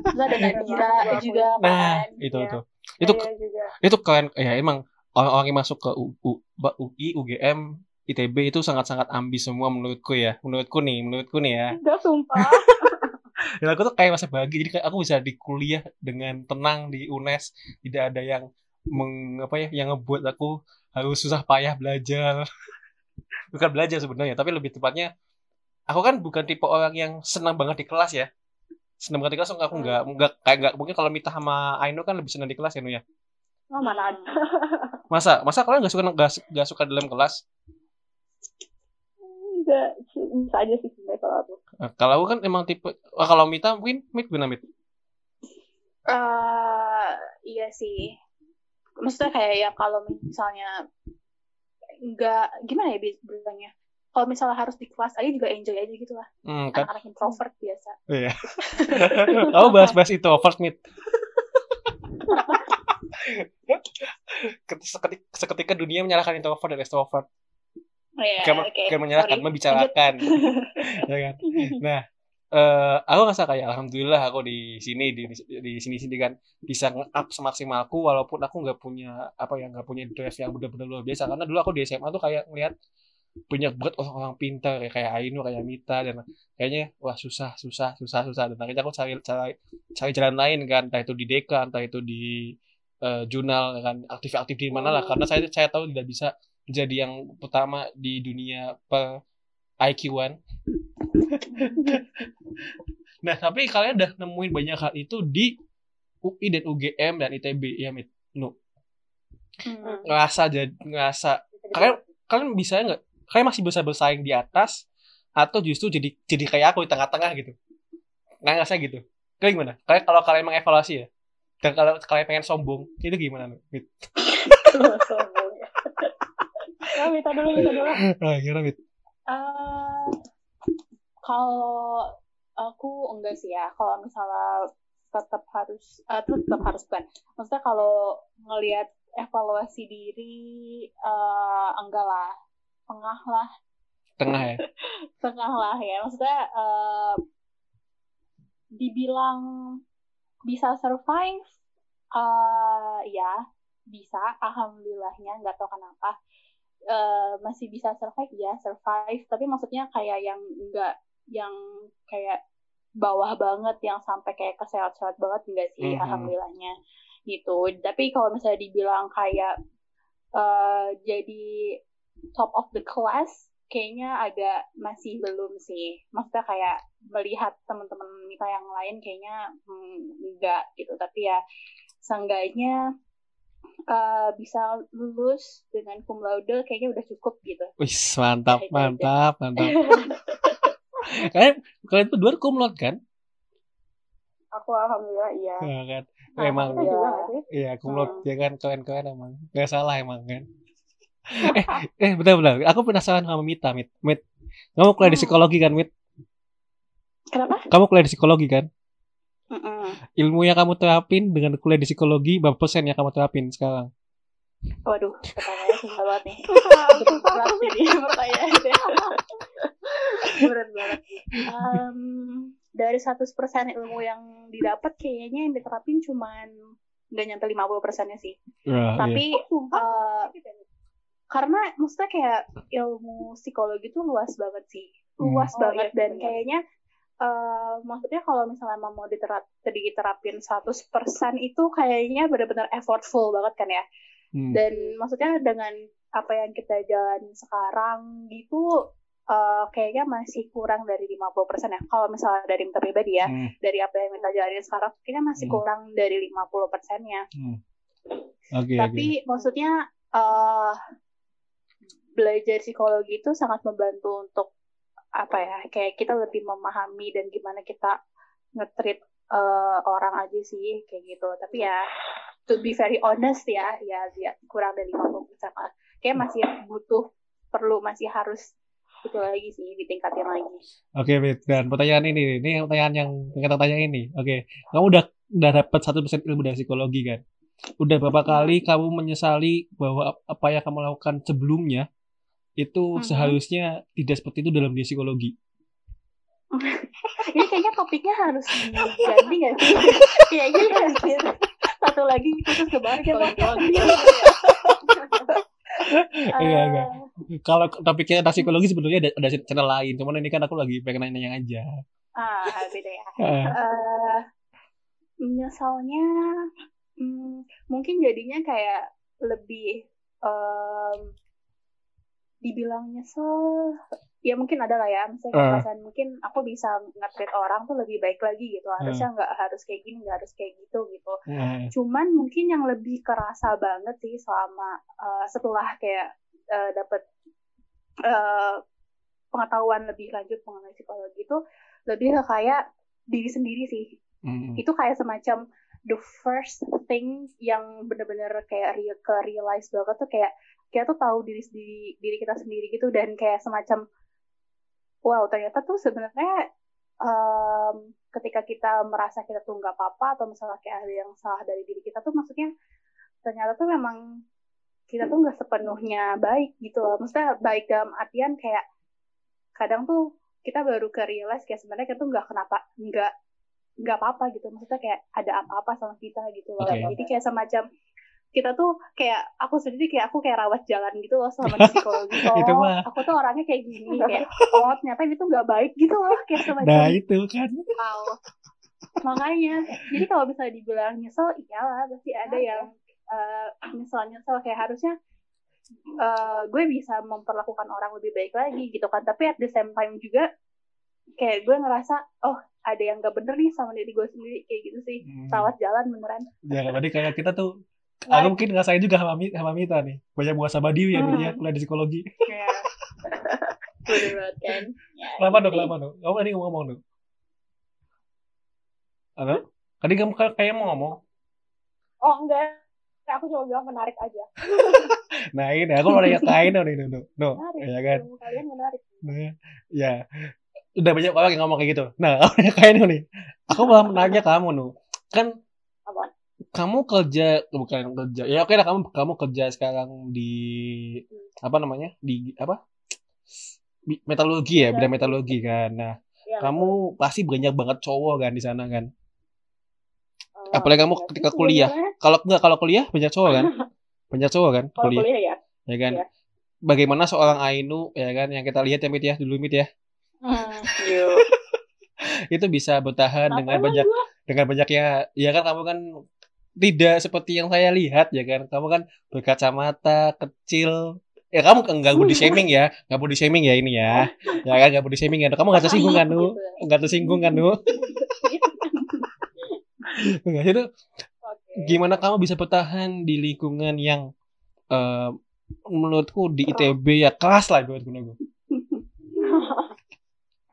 Terus ada Nadira juga. nah kan itu Iya. itu. Itu Iya juga. itu keren. Ya emang orang-orang yang masuk ke U- U- Ba- UI UGM ITB itu sangat-sangat ambis semua menurutku ya. Menurutku nih menurutku nih ya. Enggak sumpah. *laughs* dan aku tuh kayak masa bahagia jadi kayak aku bisa di kuliah dengan tenang di UNES tidak ada yang meng, apa ya yang ngebuat aku harus susah payah belajar. *laughs* Bukan belajar sebenarnya tapi lebih tepatnya aku kan bukan tipe orang yang senang banget di kelas ya. Senang banget di kelas aku nggak nggak kayak nggak mungkin kalau Mita sama Aino kan lebih senang di kelas ya Nu ya? Oh, mana ada. masa masa kalian nggak suka nggak suka dalam kelas Enggak, bisa aja sih sebenarnya kalau aku. Nah, kalau aku kan emang tipe oh, kalau Mita mungkin Mit gimana Mit eh iya sih maksudnya kayak ya kalau misalnya nggak gimana ya bi- bilangnya kalau misalnya harus di kelas aja juga enjoy aja gitu lah hmm, kan anak-anak introvert biasa Iya. *laughs* Kamu bahas-bahas itu first meet. *laughs* Seketika, seketika dunia menyalahkan introvert dan extrovert. Iya, Kayak, oke. kayak menyalahkan, Sorry. membicarakan. *laughs* ya kan? Nah, eh aku ngerasa kayak alhamdulillah aku di sini di di, sini sini kan bisa nge-up semaksimalku walaupun aku nggak punya apa ya nggak punya drive yang benar-benar luar biasa karena dulu aku di SMA tuh kayak ngeliat banyak banget orang-orang pintar ya kayak Ainu kayak Mita dan kayaknya wah susah susah susah susah dan akhirnya aku cari cari cari jalan lain kan entah itu di Deka entah itu di eh, jurnal kan aktif-aktif di mana lah karena saya saya tahu tidak bisa menjadi yang pertama di dunia per IQ-an *laughs* nah tapi kalian udah nemuin banyak hal itu di UI dan UGM dan ITB ya Mit Nu Hmm. ngerasa jadi ngerasa kalian kalian bisa nggak kalian masih bisa bersaing di atas atau justru jadi jadi kayak aku di tengah-tengah gitu nggak ngerasa gitu kalian gimana kalian kalau kalian mengevaluasi ya dan kalau kalian pengen sombong itu gimana? Mit? *laughs* Sombong. Ya, minta dulu, minta dulu. ah *laughs* gimana Mit? Eh, kalau aku enggak sih ya. Kalau misalnya tetap harus eh, tetap harus bukan maksudnya kalau ngelihat evaluasi diri eh, enggak lah. Tengah lah. Tengah ya? *laughs* Tengah lah ya. Maksudnya eh, dibilang bisa survive eh ya bisa. Alhamdulillahnya nggak tahu kenapa Eh, masih bisa survive ya survive. Tapi maksudnya kayak yang enggak yang kayak bawah banget yang sampai kayak kesehat-sehat banget enggak sih Mhm. alhamdulillahnya. Gitu. Tapi kalau misalnya dibilang kayak eh, jadi top of the class kayaknya agak masih belum sih. Maksudnya kayak melihat teman-teman Mita yang lain kayaknya hmm, enggak gitu. Tapi ya seenggaknya eh, bisa lulus dengan cum laude kayaknya udah cukup gitu Wih, mantap, Itu aja. mantap, mantap. *laughs* Kalian kalian berdua kumlot kan? Aku alhamdulillah iya. Ya kan? Nah, Emang juga nggak sih? iya kumlot Hmm. ya kan kalian-kalian emang gak salah emang kan. *laughs* eh, eh benar-benar. Aku penasaran sama Mita, Mit. Mit. Kamu kuliah di Hmm. psikologi kan, Mit? kenapa Kamu kuliah di psikologi kan? Mm-mm. Ilmu yang kamu terapin dengan kuliah di psikologi berapa persen yang kamu terapin sekarang? Waduh, pertanyaannya susah banget nih. *laughs* Berat pertanyaannya. Berat banget. Dari 100% ilmu yang didapat kayaknya yang diterapin cuman nggak nyampe 50 persennya sih. Iya. Tapi eh, karena maksudnya kayak ilmu psikologi itu luas banget sih. Hmm. Luas Oh, banget iya, dan benar. kayaknya eh maksudnya kalau misalnya emang mau diterap, diterapin 100% itu kayaknya benar-benar effortful banget kan ya Hmm. dan maksudnya dengan apa yang kita jalan sekarang gitu eh, kayaknya masih kurang dari 50% ya kalau misalnya dari minta pribadi ya Hmm. dari apa yang minta jalanin sekarang kayaknya masih Hmm. kurang dari 50 persennya Hmm. Oke, oke. tapi maksudnya eh belajar psikologi itu sangat membantu untuk apa ya kayak kita lebih memahami dan gimana kita nge-treat eh, orang aja sih kayak gitu tapi ya to be very honest ya ya dia kurang dari 50% lah kayak masih butuh perlu masih harus itu lagi sih ditingkatin lagi Oke, Mit. Dan pertanyaan ini, ini pertanyaan yang tak tanya ini. Oke, kamu udah udah dapat satu persen ilmu dari psikologi kan? Udah berapa kali kamu menyesali bahwa ap- apa yang kamu lakukan sebelumnya itu Mhm. seharusnya tidak seperti itu dalam dunia psikologi? ini kayaknya topiknya harus diganti nggak sih kayaknya *laughs* harus satu lagi khusus ke balik kalau psikologi. Iya, Eh, enggak. Kalau topiknya tentang psikologi sebenarnya ada, ada channel lain, cuman ini kan aku lagi pengen nanya aja. ah beda ya *laughs* Eh, eh nyesalnya hmm, mungkin jadinya kayak lebih em, dibilang nyesel. Ya mungkin ada lah ya misalnya Eh. perasaan mungkin aku bisa nge-treat orang tuh lebih baik lagi gitu. Harusnya nggak harus kayak gini nggak harus kayak gitu gitu. Eh, cuman mungkin yang lebih kerasa banget sih selama eh, setelah kayak eh, dapet eh, pengetahuan lebih lanjut mengenai psikologi itu lebih ke kayak diri sendiri sih. Mm, itu kayak semacam the first thing yang bener-bener kayak re- ke realize banget tuh kayak kita tuh tahu diri sendiri diri kita sendiri gitu dan kayak semacam wow ternyata tuh sebenarnya em, ketika kita merasa kita tuh nggak apa-apa atau misalnya kayak ada yang salah dari diri kita tuh maksudnya ternyata tuh memang kita tuh nggak sepenuhnya baik gitu loh. Maksudnya baik dalam artian kayak kadang tuh kita baru ke realize kayak sebenarnya kita tuh nggak kenapa nggak nggak apa-apa gitu maksudnya kayak ada apa-apa sama kita gitu loh Oke. jadi kayak semacam kita tuh kayak aku sendiri kayak aku kayak rawat jalan gitu loh sama *laughs* psikologi oh Itu mah. aku tuh orangnya kayak gini kayak oh ternyata ini tuh nggak baik gitu loh kayak semacam Nah itu kan. wow makanya jadi kalau misalnya dibilang nyesel iyalah pasti ada yang eh, nyesel nyesel kayak harusnya eh, gue bisa memperlakukan orang lebih baik lagi gitu kan tapi at the same time juga kayak gue ngerasa oh ada yang gak bener nih sama diri gue sendiri kayak gitu sih Hmm. rawat jalan beneran Ya, berarti kayak kita tuh Aku mungkin ngerasain juga sama, sama Mita nih. Banyak buah sama Diwi yang Hmm. dia kuliah di psikologi. kayak banget kan Ya, Kenapa dong, kenapa dong? Kamu tadi ngomong dong. Halo? Tadi kamu kayak kayak mau ngomong. Oh enggak. Aku cuma bilang menarik aja. *laughs* Nah ini aku mau nanya kain nih, nih, no, no, Menarik. ya kan? Kalian menarik. Nah, ya, udah banyak orang yang ngomong kayak gitu. Nah, *laughs* aku nanya kain nih. Aku malah nanya kamu, nu. Kan? Kamu kerja bukan kerja. Ya oke lah kamu kamu kerja sekarang di apa namanya? Di apa? Metalurgi ya, bidang metalurgi kan. Nah, Ya, kamu pasti banyak banget cowok kan di sana kan. eh, apalagi kamu ya, ketika kuliah. Kalau enggak kalau kuliah banyak cowok kan? *laughs* Banyak cowok kan Kalau kuliah, kuliah ya. ya kan? Iya. Bagaimana seorang Ainu ya kan yang kita lihat ya Mit ya dulu Mit ya. Hmm, *laughs* yuk. itu bisa bertahan Kenapa dengan banyak gua? dengan banyaknya ya kan kamu kan tidak seperti yang saya lihat ya kan? Kamu kan berkacamata kecil. Ya kamu nggak body shaming ya. Nggak body shaming ya ini ya. Ya kan nggak body shaming ya. Kamu nggak tersinggung kan nu Gitu. nggak tersinggung kan nu. Nggak, itu gimana kamu bisa bertahan di lingkungan yang eh, menurutku di ITB ya kelas lah buat gue ya?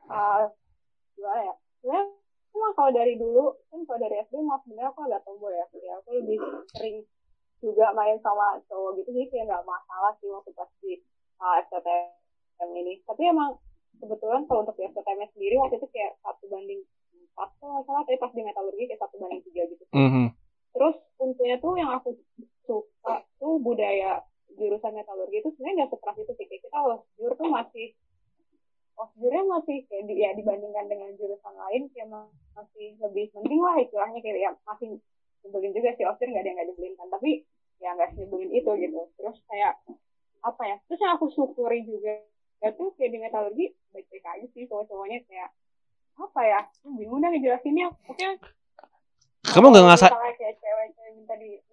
Sebenarnya emang kalau dari dulu kan kalau dari SD mah sebenarnya aku agak tomboy ya. Ya aku lebih sering juga main sama cowok gitu jadi kayak nggak masalah sih waktu pas di uh, STM ini. Tapi emang kebetulan kalau untuk di STM sendiri waktu itu kayak satu banding empat kalau nggak salah tapi pas di metalurgi kayak satu banding tiga gitu. Mhm. Terus untungnya tuh yang aku suka tuh budaya jurusan metalurgi itu sebenarnya nggak sekeras itu sih kayak kita osjur tuh masih osjurnya masih kayak di, ya dibandingkan dengan jurusan lain ma- masih lebih penting lah istilahnya kayak ya masih nyebelin juga sih osjur nggak ada yang nggak nyebelin kan tapi ya nggak nyebelin itu gitu. Terus kayak apa ya terus yang aku syukuri juga itu kayak di metalurgi baik-baik aja sih cowok-cowoknya kayak apa ya bingung dah ngejelasinnya. Oke. Kamu nggak ngerasa misalnya kayak cewek-cewek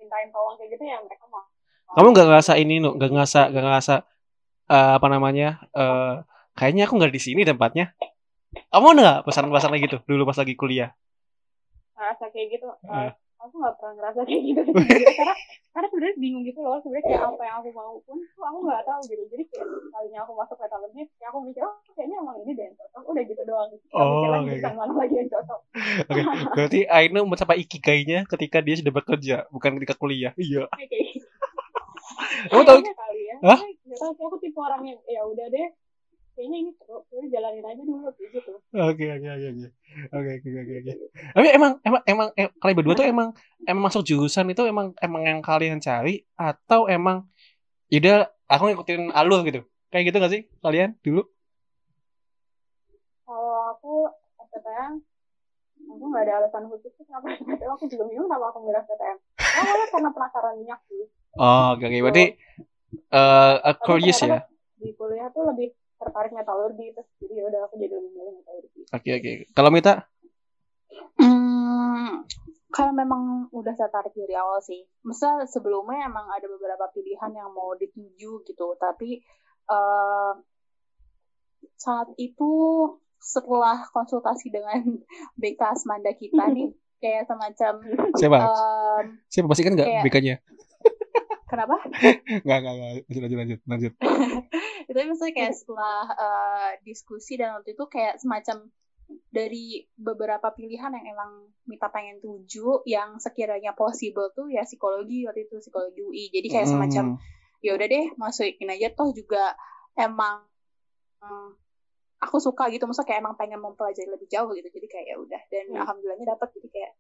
minta tolong kayak gitu ya mereka kamu nggak ngerasa ini nu? Nggak ngerasa nggak ngerasa eh, apa namanya eh kayaknya aku nggak di sini tempatnya kamu nggak pesan-pesan gitu dulu pas lagi kuliah ngerasa kayak gitu. Eh, aku nggak pernah ngerasa kayak gitu *laughs* karena karena sebenarnya bingung gitu loh sebenarnya kayak apa yang aku mau pun tuh aku nggak tahu gitu jadi kayak kalinya aku masuk metalurgi kayak aku mikir oh kayaknya emang ini deh yang cocok udah gitu doang Nggak Oh, mikir lagi jurusan mana lagi yang cocok *laughs* Oke, berarti Ainu mencapai ikigainya ketika dia sudah bekerja, bukan ketika kuliah. Iya. *laughs* gitu Kamu tahu? Kali ya Hah? nggak tahu sih aku tipe orang yang ya udah deh kayaknya ini seru jalanin aja dulu gitu Oke, oke, oke, oke. Oke, oke, oke, oke. Tapi emang, emang, emang, em- kalian berdua tuh emang, emang masuk jurusan itu emang, emang yang kalian cari atau emang, yaudah, aku ngikutin alur gitu. Kayak gitu gak sih kalian dulu? kalau aku STM aku nggak ada alasan khusus sih kenapa STM aku juga bingung kenapa aku milih STM awalnya karena penasaran minyak sih Oh, oke, oke. Berarti, eh uh, curious ya? di kuliah tuh lebih tertarik metalurgi terus jadi ya udah aku jadi lebih milih metalurgi Oke, oke. Kalau Mita? Hmm, kalau memang udah tertarik dari awal sih. Misal sebelumnya emang ada beberapa pilihan yang mau dituju gitu, tapi eh, saat itu setelah konsultasi dengan *laughs* BK Asmanda kita nih, *laughs* kayak semacam Siapa? em, Siapa? Pasti kan nggak BK-nya? Kenapa? *laughs* Nggak, nggak, nggak. Lanjut, lanjut, lanjut. lanjut. *laughs* itu misalnya kayak setelah eh, diskusi dan waktu itu kayak semacam dari beberapa pilihan yang emang Mita pengen tuju yang sekiranya possible tuh ya psikologi waktu itu psikologi UI jadi kayak semacam Hmm. ya udah deh masukin aja toh juga emang hmm, aku suka gitu maksudnya kayak emang pengen mempelajari lebih jauh gitu jadi kayak ya udah dan Hmm. alhamdulillahnya dapat jadi kayak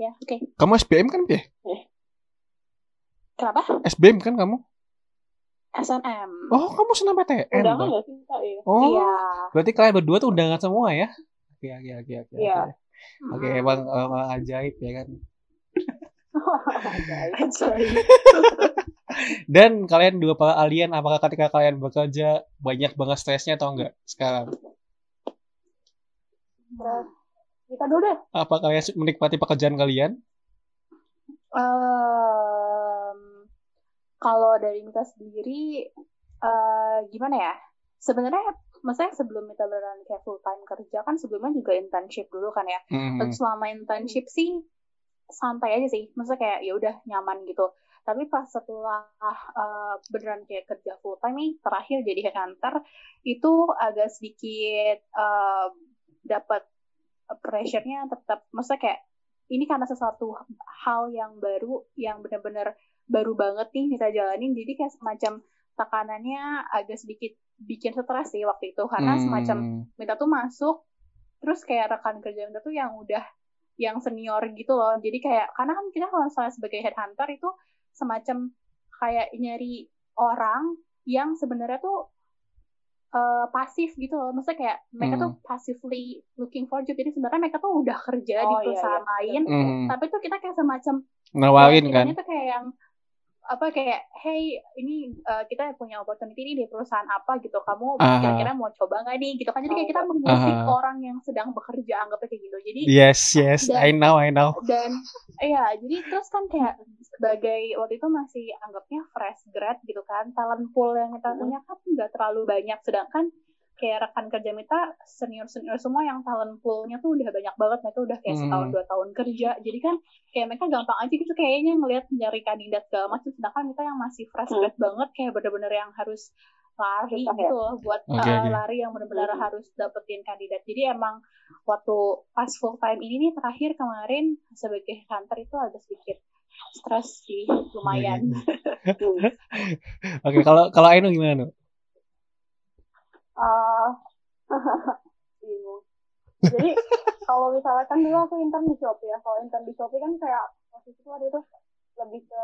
ya oke Kamu SBM kan, ya? Kenapa SBM kan kamu? SNM Oh, kamu senam PTN udah dong? nggak sih kak ya Oh, iya berarti kalian berdua tuh undangan semua ya? Oke, oke, oke, oke. Iya. oke. Oke, emang, emang ajaib ya kan. *laughs* Sorry. Dan kalian dua para alien, apakah ketika kalian bekerja banyak banget stresnya atau enggak sekarang? Kita dulu deh Apa kalian menikmati pekerjaan kalian? Em, kalau dari Mita sendiri eh gimana ya? Sebenarnya maksudnya sebelum Mita beneran kayak full time kerja kan sebelumnya juga internship dulu kan ya. Hmm. Dan selama internship sih santai aja sih. Maksudnya kayak ya udah nyaman gitu. Tapi pas setelah eh, beneran kayak kerja full time nih terakhir jadi headhunter itu agak sedikit eh, dapat pressure-nya tetap maksudnya kayak ini karena sesuatu hal yang baru yang benar-benar baru banget nih kita jalanin jadi kayak semacam tekanannya agak sedikit bikin stres sih waktu itu karena Hmm. semacam minta tuh masuk terus kayak rekan kerja minta tuh yang udah yang senior gitu loh jadi kayak karena kan kita kalau misalnya sebagai headhunter itu semacam kayak nyari orang yang sebenarnya tuh eh, pasif gitu loh maksudnya kayak mereka Hmm. tuh passively looking for job jadi sebenarnya mereka tuh udah kerja di Oh, iya, perusahaan iya. lain Hmm. tapi tuh kita kayak semacam Nawarin ya, kan? tuh kayak yang apa kayak hey ini uh, kita punya opportunity ini di perusahaan apa gitu kamu kira-kira mau coba nggak nih? Gitu kan. Jadi kayak kita mengusik Aha. orang yang sedang bekerja anggapnya kayak gitu. Jadi Yes, yes, Dan- I know, I know. dan iya jadi terus kan kayak sebagai waktu itu masih anggapnya fresh grad gitu kan talent pool yang kita punya kan nggak terlalu banyak. Sedangkan kayak rekan kerja kita senior senior semua yang talent poolnya tuh udah banyak banget mereka udah kayak Hmm. setahun dua tahun kerja jadi kan kayak mereka gampang aja gitu kayaknya ngelihat nyari kandidat segala macam sedangkan kita yang masih fresh Hmm. banget kayak bener-bener yang harus lari Susah ya? gitu loh buat Oke, uh, oke. lari yang benar-benar Hmm. harus dapetin kandidat jadi emang waktu pas full time ini nih terakhir kemarin sebagai hunter itu agak sedikit stres sih lumayan Iya, *laughs* Oke, kalau kalau Ainu gimana? Ah, *laughs* bingung. Jadi kalau misalnya kan dulu aku intern di Shopee ya. Kalau intern di Shopee kan kayak posisi waktu itu lebih ke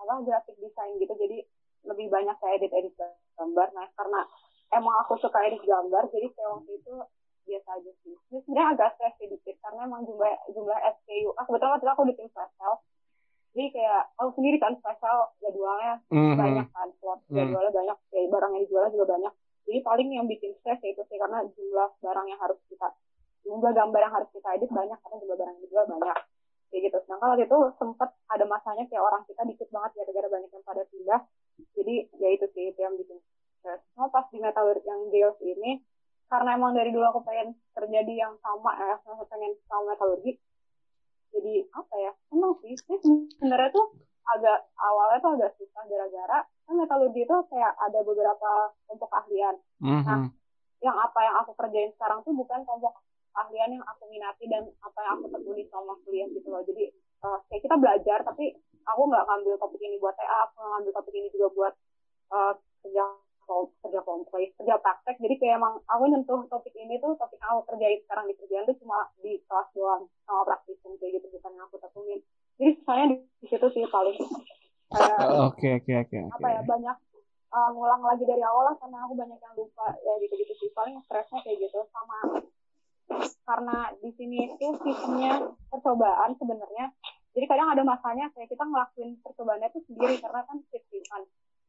apa graphic design gitu. Jadi lebih banyak kayak edit-edit gambar. Nah karena emang aku suka edit gambar, jadi kayak waktu itu biasa aja sih. Ini sebenarnya agak stres sedikit karena emang jumlah jumlah SKU. Ah, kebetulan waktu itu aku di tim special. Jadi kayak aku sendiri kan special jadwalnya Mhm. banyak kan slot Hmm. jadwalnya banyak kayak barang yang dijual juga banyak jadi paling yang bikin stres ya itu sih karena jumlah barang yang harus kita jumlah gambar yang harus kita edit banyak karena jumlah barang yang dijual banyak. Kayak gitu. Sedangkan waktu itu sempat ada masanya kayak orang kita dikit banget gara-gara banyak yang pada pindah. Jadi ya itu sih itu yang bikin stres. Cuma pas di metal yang deals ini karena emang dari dulu aku pengen terjadi yang sama ya aku pengen sama metalurgi jadi apa ya emang sih. Sebenarnya tuh agak awalnya tuh agak susah gara-gara kan metalurgi itu kayak ada beberapa kelompok keahlian. Mhm. yang apa yang aku kerjain sekarang tuh bukan kelompok keahlian yang aku minati dan apa yang aku tekuni selama kuliah gitu loh. Jadi eh, kayak kita belajar tapi aku nggak ngambil topik ini buat TA aku ngambil topik ini juga buat eh, kerja kerja kelompok kerja praktek. Jadi kayak emang aku nyentuh topik ini tuh topik yang aku kerjain sekarang di kerjaan tuh cuma di kelas doang sama praktikum kayak gitu bukan yang aku tekunin. Jadi saya di, di situ sih paling Oke, oke, oke, oke. apa ya banyak uh, ngulang lagi dari awal lah karena aku banyak yang lupa ya gitu gitu sih paling stresnya kayak gitu sama karena di sini itu sistemnya percobaan sebenarnya jadi kadang ada masanya kayak kita ngelakuin percobaannya tuh sendiri karena kan shiftingan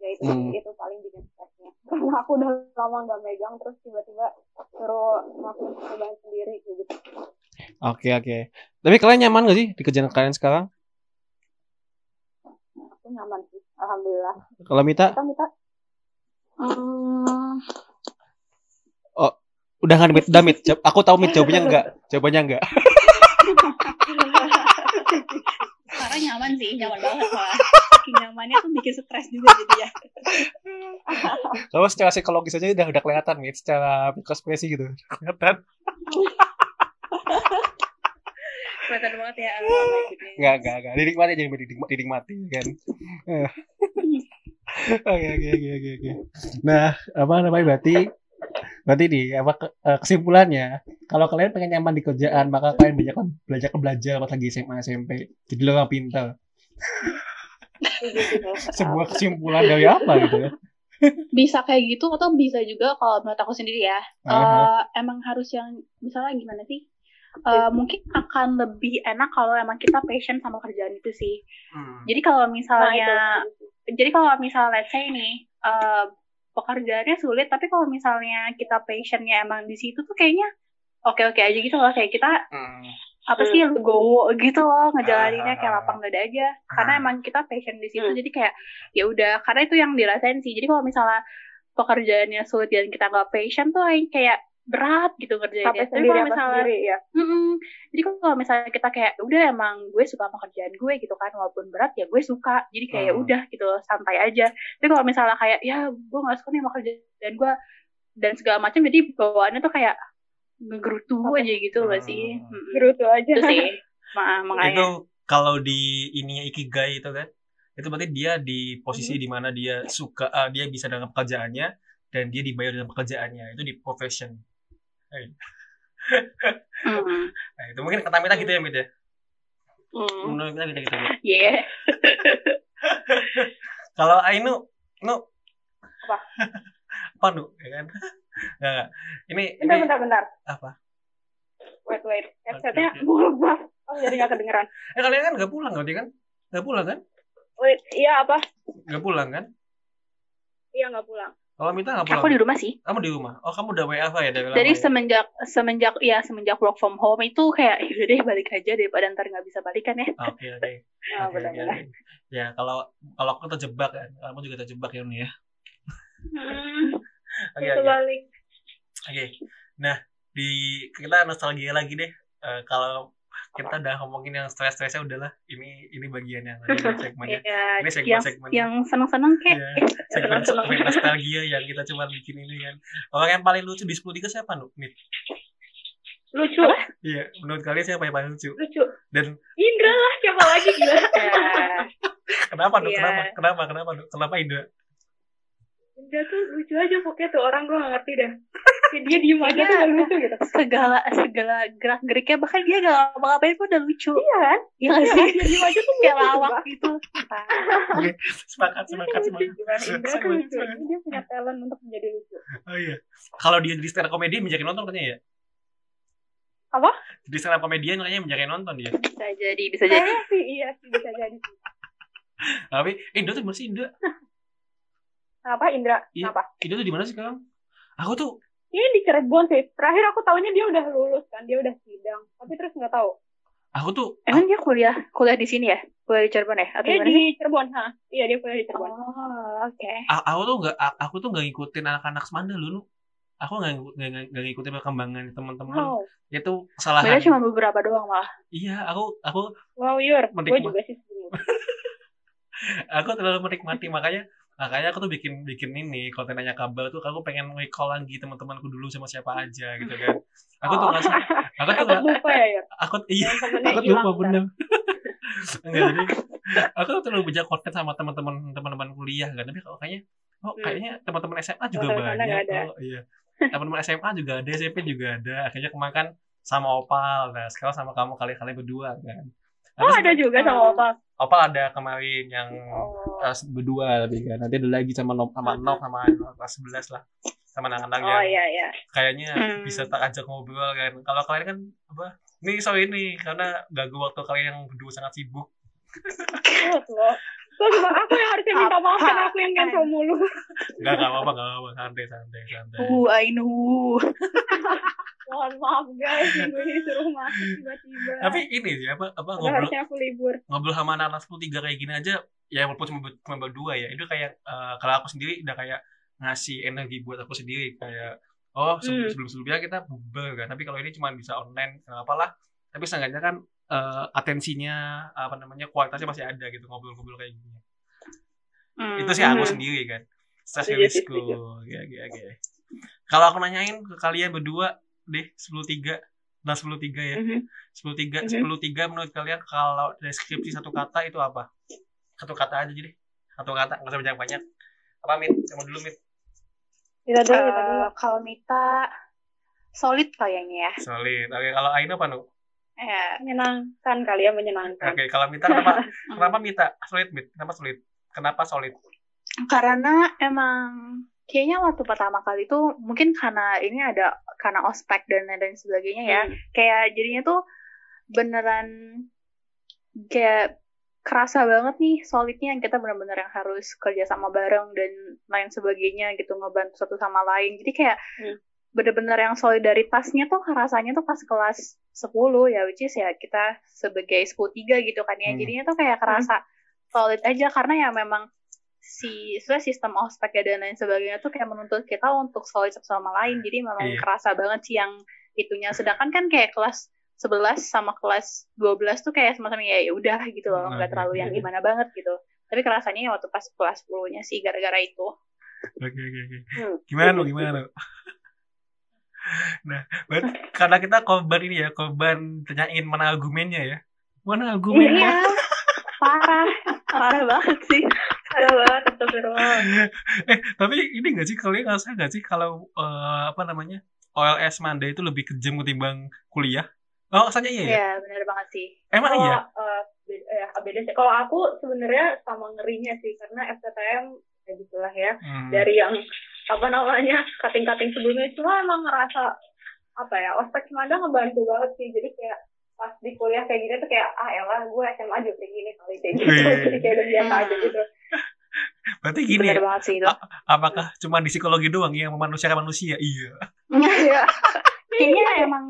ya itu Hmm. itu paling bikin stresnya *laughs* karena aku udah lama nggak megang terus tiba-tiba suruh ngelakuin percobaan sendiri gitu Oke, oke. Tapi kalian nyaman gak sih di kerjaan kalian sekarang? Nyaman sih alhamdulillah Kalau Mita, kita minta Hmm, udah nggak Mit? Udah Mit? Jawab- Aku tahu Mit jawabannya enggak. Jawabannya enggak. sekarang nyaman sih nyaman banget malah saking nyamannya tuh bikin stres juga jadi ya Kalau secara psikologis aja udah udah kelihatan Mit, secara ekspresi gitu. Kelihatan. Kelihatan banget ya my goodness. Enggak, enggak, enggak. Dinikmati aja. Dinikmati, dinikmati kan. Eh. Oke, oke, oke, oke, oke. Nah, apa namanya berarti berarti nih apa eh, kesimpulannya kalau kalian pengen nyaman di kerjaan maka kalian banyak belajar belajar pas lagi SMA SMP jadi lo orang pintar sebuah kesimpulan dari apa gitu ya bisa kayak gitu atau bisa juga kalau menurut aku sendiri ya eh, emang harus yang misalnya gimana sih Eh, mungkin akan lebih enak kalau emang kita passion sama kerjaan itu sih. Jadi kalau Nah, misalnya jadi kalau misalnya let's say nih eh, pekerjaannya sulit tapi kalau misalnya kita passionnya emang di situ tuh kayaknya oke oke aja gitu loh. Kayak kita Hmm. apa sih legowo gitu loh ngejalaninnya kayak Ah. lapang dada aja. Karena emang kita passion di situ Hmm. jadi kayak ya udah karena itu yang dirasain sih. Jadi kalau misalnya pekerjaannya sulit dan kita nggak passion tuh kayak berat gitu kerjanya sampai tapi kalau misalnya sendiri ya Mm-mm. Jadi kalau misalnya kita kayak udah emang gue suka sama kerjaan gue gitu kan walaupun berat ya gue suka. Jadi kayak Hmm. udah gitu santai aja. Tapi kalau misalnya kayak ya gue nggak suka nih sama kerjaan gue dan segala macam jadi bawaannya tuh kayak ngegerutu aja gitu loh Hmm. sih. Mm-mm. Gerutu aja Itu sih. *laughs* Ma- makanya. itu kalau di ininya ikigai itu kan itu berarti dia di posisi di mana dia suka ah, dia bisa dengan pekerjaannya dan dia dibayar dengan pekerjaannya itu di profession Mm. nah, itu mungkin kata Mita gitu ya Mit ya Hmm. menurut Mita gitu gitu Yeah. *laughs* kalau Ainu nu Apa? apa nu ya kan nggak nggak. ini ini bentar bentar bentar apa wait wait headsetnya oke. buruk banget oh jadi nggak kedengeran eh kalian kan nggak pulang berarti kan nggak pulang kan Wait, iya apa? Gak pulang kan? Iya nggak pulang. Kalau Mita nggak pulang? Aku di rumah sih. Kamu di rumah? Oh, kamu udah WFH ya dari lama Jadi ya? semenjak semenjak ya semenjak work from home itu kayak *laughs* yaudah deh balik aja daripada ntar nggak bisa balikan ya. Oke, oke. *laughs* Ah, Oke, oke, benar-benar. oke. Ya, kalau kalau aku terjebak kan, kamu juga terjebak ya Uni ya. Hmm, Oke, itu oke. balik. Oke. Nah, di kita nostalgia lagi deh. Eh, kalau kita udah ngomongin yang stres-stresnya udahlah. Ini ini bagian yang ini *laughs* segmennya. Ya, Ini yang segmen-segmen. yang seneng-seneng kayak Iya, eh, segmen, segmen nostalgia yang kita cuma bikin ini kan. Orang yang paling lucu di 10 siapa, Nu? Nih. Lucu, Iya, menurut kalian siapa yang paling lucu? lucu. Dan Indra lah, siapa lagi *laughs* gila? Ya, kenapa, Nu? Iya. Kenapa? Kenapa? Kenapa, Nu? Kenapa Indra? Indra tuh lucu aja pokoknya tuh orang gue gak ngerti dah. *laughs* Kayak dia diem aja Iya. tuh udah lucu gitu. segala segala gerak geriknya bahkan dia gak ngapa-ngapain pun udah lucu. Iya kan? Iya Iya, sih? dia diem aja tuh Kayak lawak gitu. Indra tuh Sepakat, lucu. sepakat. Dia punya talent untuk menjadi lucu. Oh iya. Kalau dia jadi stand up komedian menjadi nonton katanya ya? Apa? Jadi stand up komedian kayaknya menjadi nonton dia. Bisa jadi, bisa jadi. Kayaknya sih iya sih bisa jadi. Tapi eh, Indra tuh gimana sih Indra? Apa Indra? Iya. Apa? Indra tuh di mana sih sekarang? Aku tuh Ini di Cirebon sih. Terakhir aku tahunya dia udah lulus kan, dia udah sidang. Tapi terus nggak tahu. aku tuh Emang dia kuliah kuliah di sini ya? Kuliah di Cirebon ya? Atau Dia gimana sih? di Cirebon, ha? Iya dia kuliah di Cirebon. Oh, oke. a- aku tuh nggak aku tuh nggak ngikutin anak-anak semanda lu Nu. Aku nggak nggak- ngikutin perkembangan teman-teman. Wow, Itu kesalahan. Beda cuma beberapa doang malah. Iya, aku aku wow Yur, gue juga sih *laughs* aku terlalu menikmati makanya makanya aku tuh bikin bikin ini kontennya kabar tuh aku pengen recall lagi teman-temanku dulu sama siapa aja gitu kan. Aku tuh Oh. nggak aku tuh nggak lupa ya aku iya aku lupa bener. *laughs* Enggak jadi aku tuh terlalu banyak konten sama teman-teman teman-teman kuliah kan. Tapi kalau kayaknya oh Hmm. kayaknya teman-teman SMA juga Teman-teman banyak oh iya. Teman-teman SMA juga ada SMP juga ada. Akhirnya kemarin kan sama Opal nah sekarang sama kamu kali-kali berdua kan Oh ada juga sama Opal. Opal ada kemarin yang Oh. kelas berdua tapi kan nanti ada lagi sama Nop sama Nop sama kelas 11 lah sama anak-anak Oh yang iya iya. kayaknya Hmm. bisa tak ajak ngobrol kan kalau kalian kan apa ini sorry ini karena ganggu waktu kalian yang berdua sangat sibuk Terus aku yang harusnya minta maaf kan aku yang cancel mulu. Enggak, enggak apa-apa, enggak apa-apa. Santai, santai, santai. Uh, I know. *laughs* Mohon maaf guys, *laughs* minggu ini suruh masuk tiba-tiba. Tapi ini sih, apa, apa ngobrol, harusnya aku libur. ngobrol sama anak-anak 10 kayak gini aja, ya walaupun cuma, cuma berdua ya, itu kayak, eh, kalau aku sendiri udah kayak ngasih energi buat aku sendiri. Kayak, oh sebelum, Hmm. sebelum-sebelumnya kita bubar kan, tapi kalau ini cuma bisa online, nggak apa lah. Tapi seenggaknya kan eh, atensinya, apa namanya, kualitasnya masih ada gitu, ngobrol-ngobrol kayak gini. Hmm. Itu sih aku Hmm. sendiri kan. Setuju. Oke, oke, oke. Kalau aku nanyain ke kalian berdua deh 10.3 nah 10.3 ya. Mhm. 10.3 Mhm. 10.3 menurut kalian kalau deskripsi satu kata itu apa? Satu kata aja jadi. Satu kata, nggak usah banyak-banyak. Apa Mit? Kamu dulu Mit. Kita dulu, kita dulu. Eh, kalau Mita solid kayaknya ya. Solid. Oke, kalau Aino apa Nu? Ya, Menyenangkan kali ya, menyenangkan. Oke, kalau Mita kenapa? *laughs* kenapa Mita? Solid Mit. Kenapa solid? Kenapa solid? karena emang kayaknya waktu pertama kali tuh mungkin karena ini ada karena ospek dan lain sebagainya ya Hmm. kayak jadinya tuh beneran kayak kerasa banget nih solidnya yang kita bener-bener yang harus kerja sama bareng dan lain sebagainya gitu ngebantu satu sama lain jadi kayak Hmm. bener-bener yang solidaritasnya tuh rasanya tuh pas kelas 10 ya which is ya kita sebagai 10 gitu kan ya Hmm. jadinya tuh kayak kerasa solid aja karena ya memang si sistem ospek dan lain sebagainya tuh kayak menuntut kita untuk solid satu sama lain jadi memang Iya. kerasa banget sih yang itunya sedangkan kan kayak kelas 11 sama kelas 12 tuh kayak semacam ya ya udah gitu loh Nah, nggak terlalu yang iya. gimana banget gitu tapi kerasanya ya waktu pas kelas 10 nya sih gara-gara itu Oke, oke, oke. Hmm. Gimana Nu? Gimana Nu? Nah, berarti karena kita korban ini ya, korban tanyain mana argumennya ya. Mana argumennya? iya parah parah banget sih. Eh tapi ini gak sih kalian ngerasa gak sih kalau eh, apa namanya OLS Manda itu lebih kejam ketimbang kuliah? Oh, rasanya iya ya? ya benar banget sih Emang Kalau, iya? eh, beda, ya, beda sih. Kalau aku sebenarnya sama ngerinya sih, karena FTTM ya gitulah ya. Hmm. Dari yang apa namanya kating-kating sebelumnya cuma emang ngerasa apa ya ospek Semanda ngebantu banget sih jadi kayak pas di kuliah kayak gini tuh kayak ah elah gue SMA juga kayak gini kali kayak gitu jadi kayak udah biasa aja gitu Berarti gini Bener ya, banget sih itu. apakah cuma di psikologi doang yang memanusiakan manusia? Iya. iya *laughs* kayaknya emang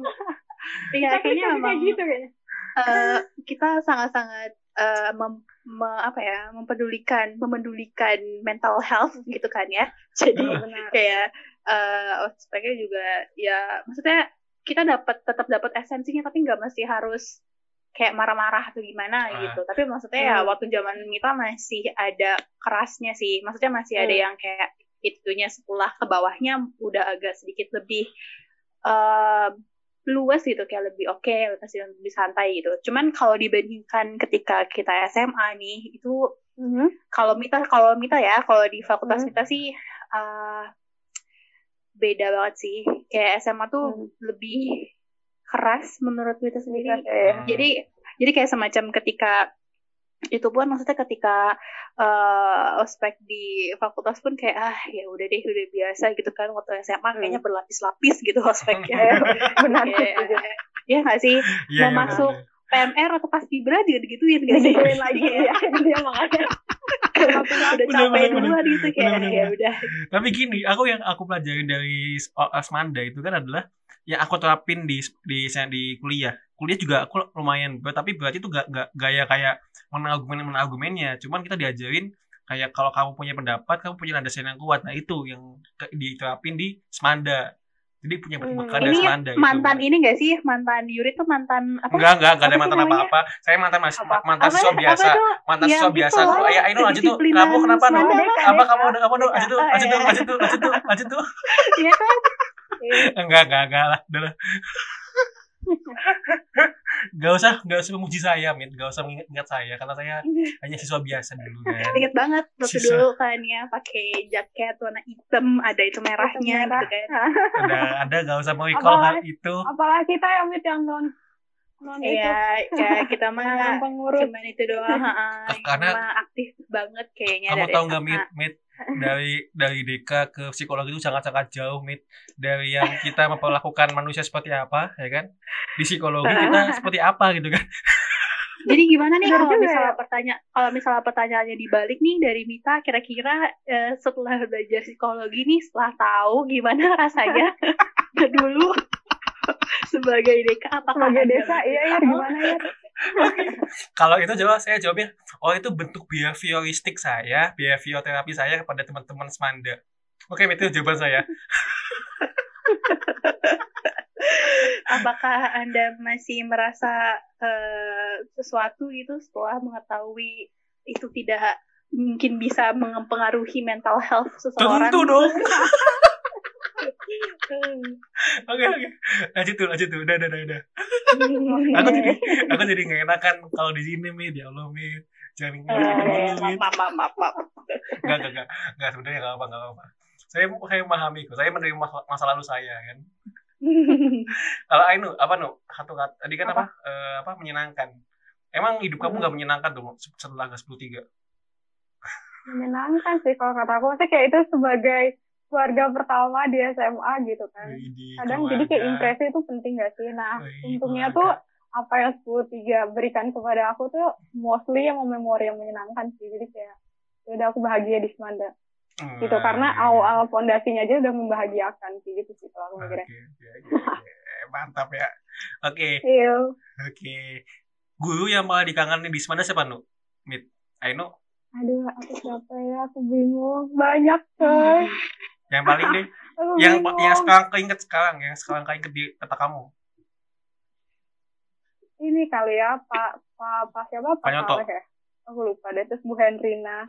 Iya, kayaknya emang kayak gitu kayaknya eh, kita sangat-sangat eh, mem- me- apa ya mempedulikan memedulikan mental health gitu kan ya *laughs* jadi benar kayak eh ospeknya juga ya maksudnya kita dapat tetap dapat esensinya tapi nggak mesti harus kayak marah-marah atau gimana Ah. gitu tapi maksudnya ya Hmm. waktu zaman kita masih ada kerasnya sih maksudnya masih ada Hmm. yang kayak itunya setelah ke bawahnya udah agak sedikit lebih eh luas gitu kayak lebih oke masih lebih santai gitu cuman kalau dibandingkan ketika kita SMA nih itu Mhm. kalau Mita kalau Mita ya kalau di fakultas Hmm. Mita sih eh, beda banget sih kayak SMA tuh Hmm. lebih keras menurut Mita sendiri. Kayak- jadi jadi kayak semacam ketika itu pun maksudnya ketika eh ospek di fakultas pun kayak ah ya udah deh udah biasa gitu kan. Waktu SMA kayaknya berlapis-lapis gitu ospeknya. Benar ya, setuju. ya nggak sih? Iya, Mau iya, masuk bener. PMR atau pas Ibra juga digituin gak sih Digituin lagi ya dia makanya *laughs* udah Bener, capek bener, bener. duluan gitu kayak Bener, bener, ya bener. udah Tapi gini, aku yang aku pelajari dari oh, Asmanda itu kan adalah yang aku terapin di di di kuliah. Kuliah juga aku lumayan tapi berarti itu gak, gak gaya kayak menargumen menargumennya. Cuman kita diajarin kayak kalau kamu punya pendapat, kamu punya landasan yang kuat. Nah itu yang diterapin di Semanda. Jadi punya Hmm. bekal dari ini Semanda. gitu. mantan ini gak sih mantan Yuri tuh mantan apa Enggak, enggak, enggak ada Apa mantan apa-apa. Saya mantan mas, Apa? mantan Apa- siswa apa biasa. tuh? Mantan siswa itu biasa. loh, Ayo, Aino lanjut tuh. Kamu kenapa? Semanda. Apa kamu udah kamu, Nu? Lanjut tuh, Ah, lanjut tuh, iya. lanjut tuh, lanjut tuh, lanjut tuh. Iya kan *laughs* Enggak, enggak, enggak lah. Udah lah. Gak usah, gak usah memuji saya, Mit. Gak usah mengingat saya, karena saya *laughs* hanya siswa biasa dulu kan. Ingat banget waktu Susah. dulu kan ya pakai jaket warna hitam ada itu merahnya merah. gitu kan. Ada, ada gak usah mau *laughs* recall hal Apalagi- itu. apalagi kita yang mit yang non non itu Iya, *laughs* ya kita mah pengurus cuman itu doang. *laughs* ha-ha. Karena- Cuma aktif banget kayaknya Kamu dari tahu nggak. Mit? Mit, dari dari DK ke psikologi itu sangat-sangat jauh, Mit. Dari yang kita memperlakukan manusia seperti apa, ya kan? Di psikologi kita *laughs* seperti apa gitu kan? Jadi gimana nih kalau misalnya pertanyaan kalau misalnya pertanyaannya dibalik nih dari Mita kira-kira eh, setelah belajar psikologi nih setelah tahu gimana rasanya dulu *laughs* sebagai DK apakah sebagai desa iya ya gimana ya *laughs* Kalau itu jawab saya jawabnya, oh itu bentuk behavioristik saya, behavior terapi saya kepada teman-teman semanda. Oke, itu jawaban saya. *laughs* apakah Anda masih merasa eh, sesuatu gitu setelah mengetahui itu tidak mungkin bisa mempengaruhi mental health seseorang? Tentu dong. Hmm. Oke, oke. Lanjut tuh, lanjut tuh. Udah, udah, udah. *laughs* Aku jadi, aku jadi nggak enakan kalau di sini, Mit. Ya Allah, Mit. Jangan Eh, ngomong gitu Mit. maaf, maaf, maaf, maaf. Enggak, enggak, enggak. Enggak, sebenarnya enggak apa, enggak apa. Saya, saya memahami kok. Saya menerima masa, masa lalu saya, kan. *laughs* Kalau Ainu, apa, Nu? Satu kata, tadi kan apa? Eh, apa, menyenangkan. Emang hidup kamu nggak menyenangkan tuh setelah gas 13? menyenangkan sih kalau kata aku maksudnya kayak itu sebagai keluarga pertama di SMA gitu kan Di kadang jadi kayak impresi itu penting gak sih nah Wih, untungnya keluarga. tuh apa yang 10 berikan kepada aku tuh mostly yang memori yang menyenangkan sih jadi kayak ya udah aku bahagia di Semanda Hmm, gitu karena iya. awal-awal fondasinya aja udah membahagiakan sih gitu sih kalau aku mikirnya oke, oke. Mantap ya. Oke, iya oke. Guru yang malah dikangenin di mana siapa, Nu? Mit. Aino, aduh aku siapa ya aku bingung banyak coy *laughs* yang paling deh. *laughs* yang bingung. yang sekarang keinget sekarang, yang sekarang keinget di kata kamu. ini kali ya Pak Pak Pak siapa Pak Nyoto. Ya aku lupa deh terus Bu Hendrina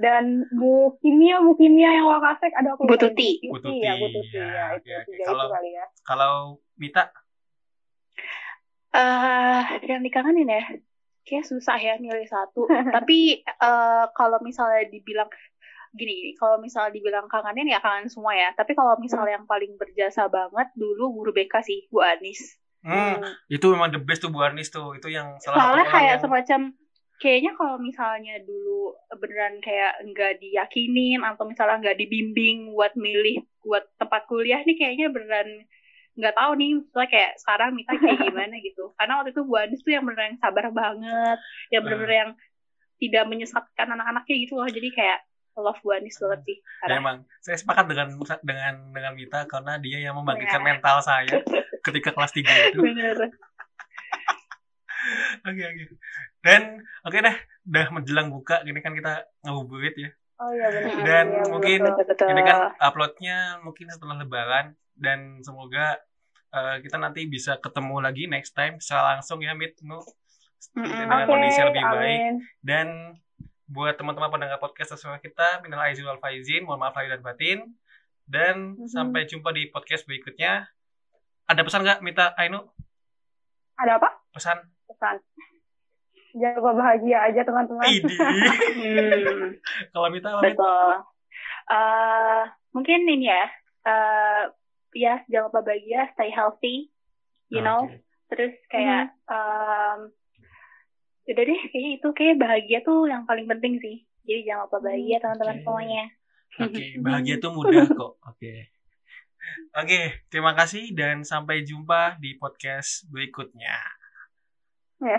dan Bu Kimia Bu Kimia yang Wakasek ada aku Bu lupa. Tuti. Bu Tuti ya Bu Tuti, ya, ya, itu tiga Kalau- itu kali ya Kalau Mita, eh yang dikangenin ya kayak susah ya milih satu *laughs* tapi eh kalau misalnya dibilang gini gini kalau misalnya dibilang kangenin ya kangen semua ya. Tapi kalau misalnya yang paling berjasa banget dulu guru BK sih Bu Anis. Hmm, itu memang the best tuh Bu Arnis tuh. Itu yang salah soalnya kayak yang- semacam kayaknya kalau misalnya dulu beneran kayak nggak diyakinin atau misalnya nggak dibimbing buat milih buat tempat kuliah nih kayaknya beneran nggak tahu nih. Misalnya kayak sekarang Mita kayak *laughs* gimana gitu. Karena waktu itu Bu Andis tuh yang bener yang sabar banget. Yang bener-bener yang tidak menyesatkan anak-anaknya gitu loh. Jadi kayak love Bu Andis banget sih Ya, emang saya sepakat dengan dengan dengan Mita karena dia yang membangkitkan Ya. mental saya *laughs* ketika kelas 3 itu. bener *laughs* Oke oke. Dan oke deh, udah menjelang buka gini kan kita ngabuburit ya. Oh iya benar. Dan Iya, mungkin betul. betul Ini kan uploadnya mungkin setelah lebaran dan semoga eh, kita nanti bisa ketemu lagi next time secara langsung ya Mit Nu Mm-mm. dengan Oke, kondisi yang lebih baik amin. dan buat teman-teman pendengar podcast sesuai kita minal aizin wal faizin mohon maaf lahir dan batin dan Mhm. sampai jumpa di podcast berikutnya ada pesan nggak Mita Ainu Ada apa? pesan Pesan. Jangan lupa bahagia aja teman-teman. Idi Hmm. *laughs* kalau Mita Mit? Betul. Eh, mungkin ini ya, eh ya jangan lupa bahagia, stay healthy, you know. Oke. Terus kayak, em, udah deh, kayaknya itu kayak bahagia tuh yang paling penting sih. Jadi jangan lupa bahagia teman-teman Oke. semuanya. Oke, *laughs* bahagia tuh mudah kok. Oke. Oke, terima kasih dan sampai jumpa di podcast berikutnya. Ya.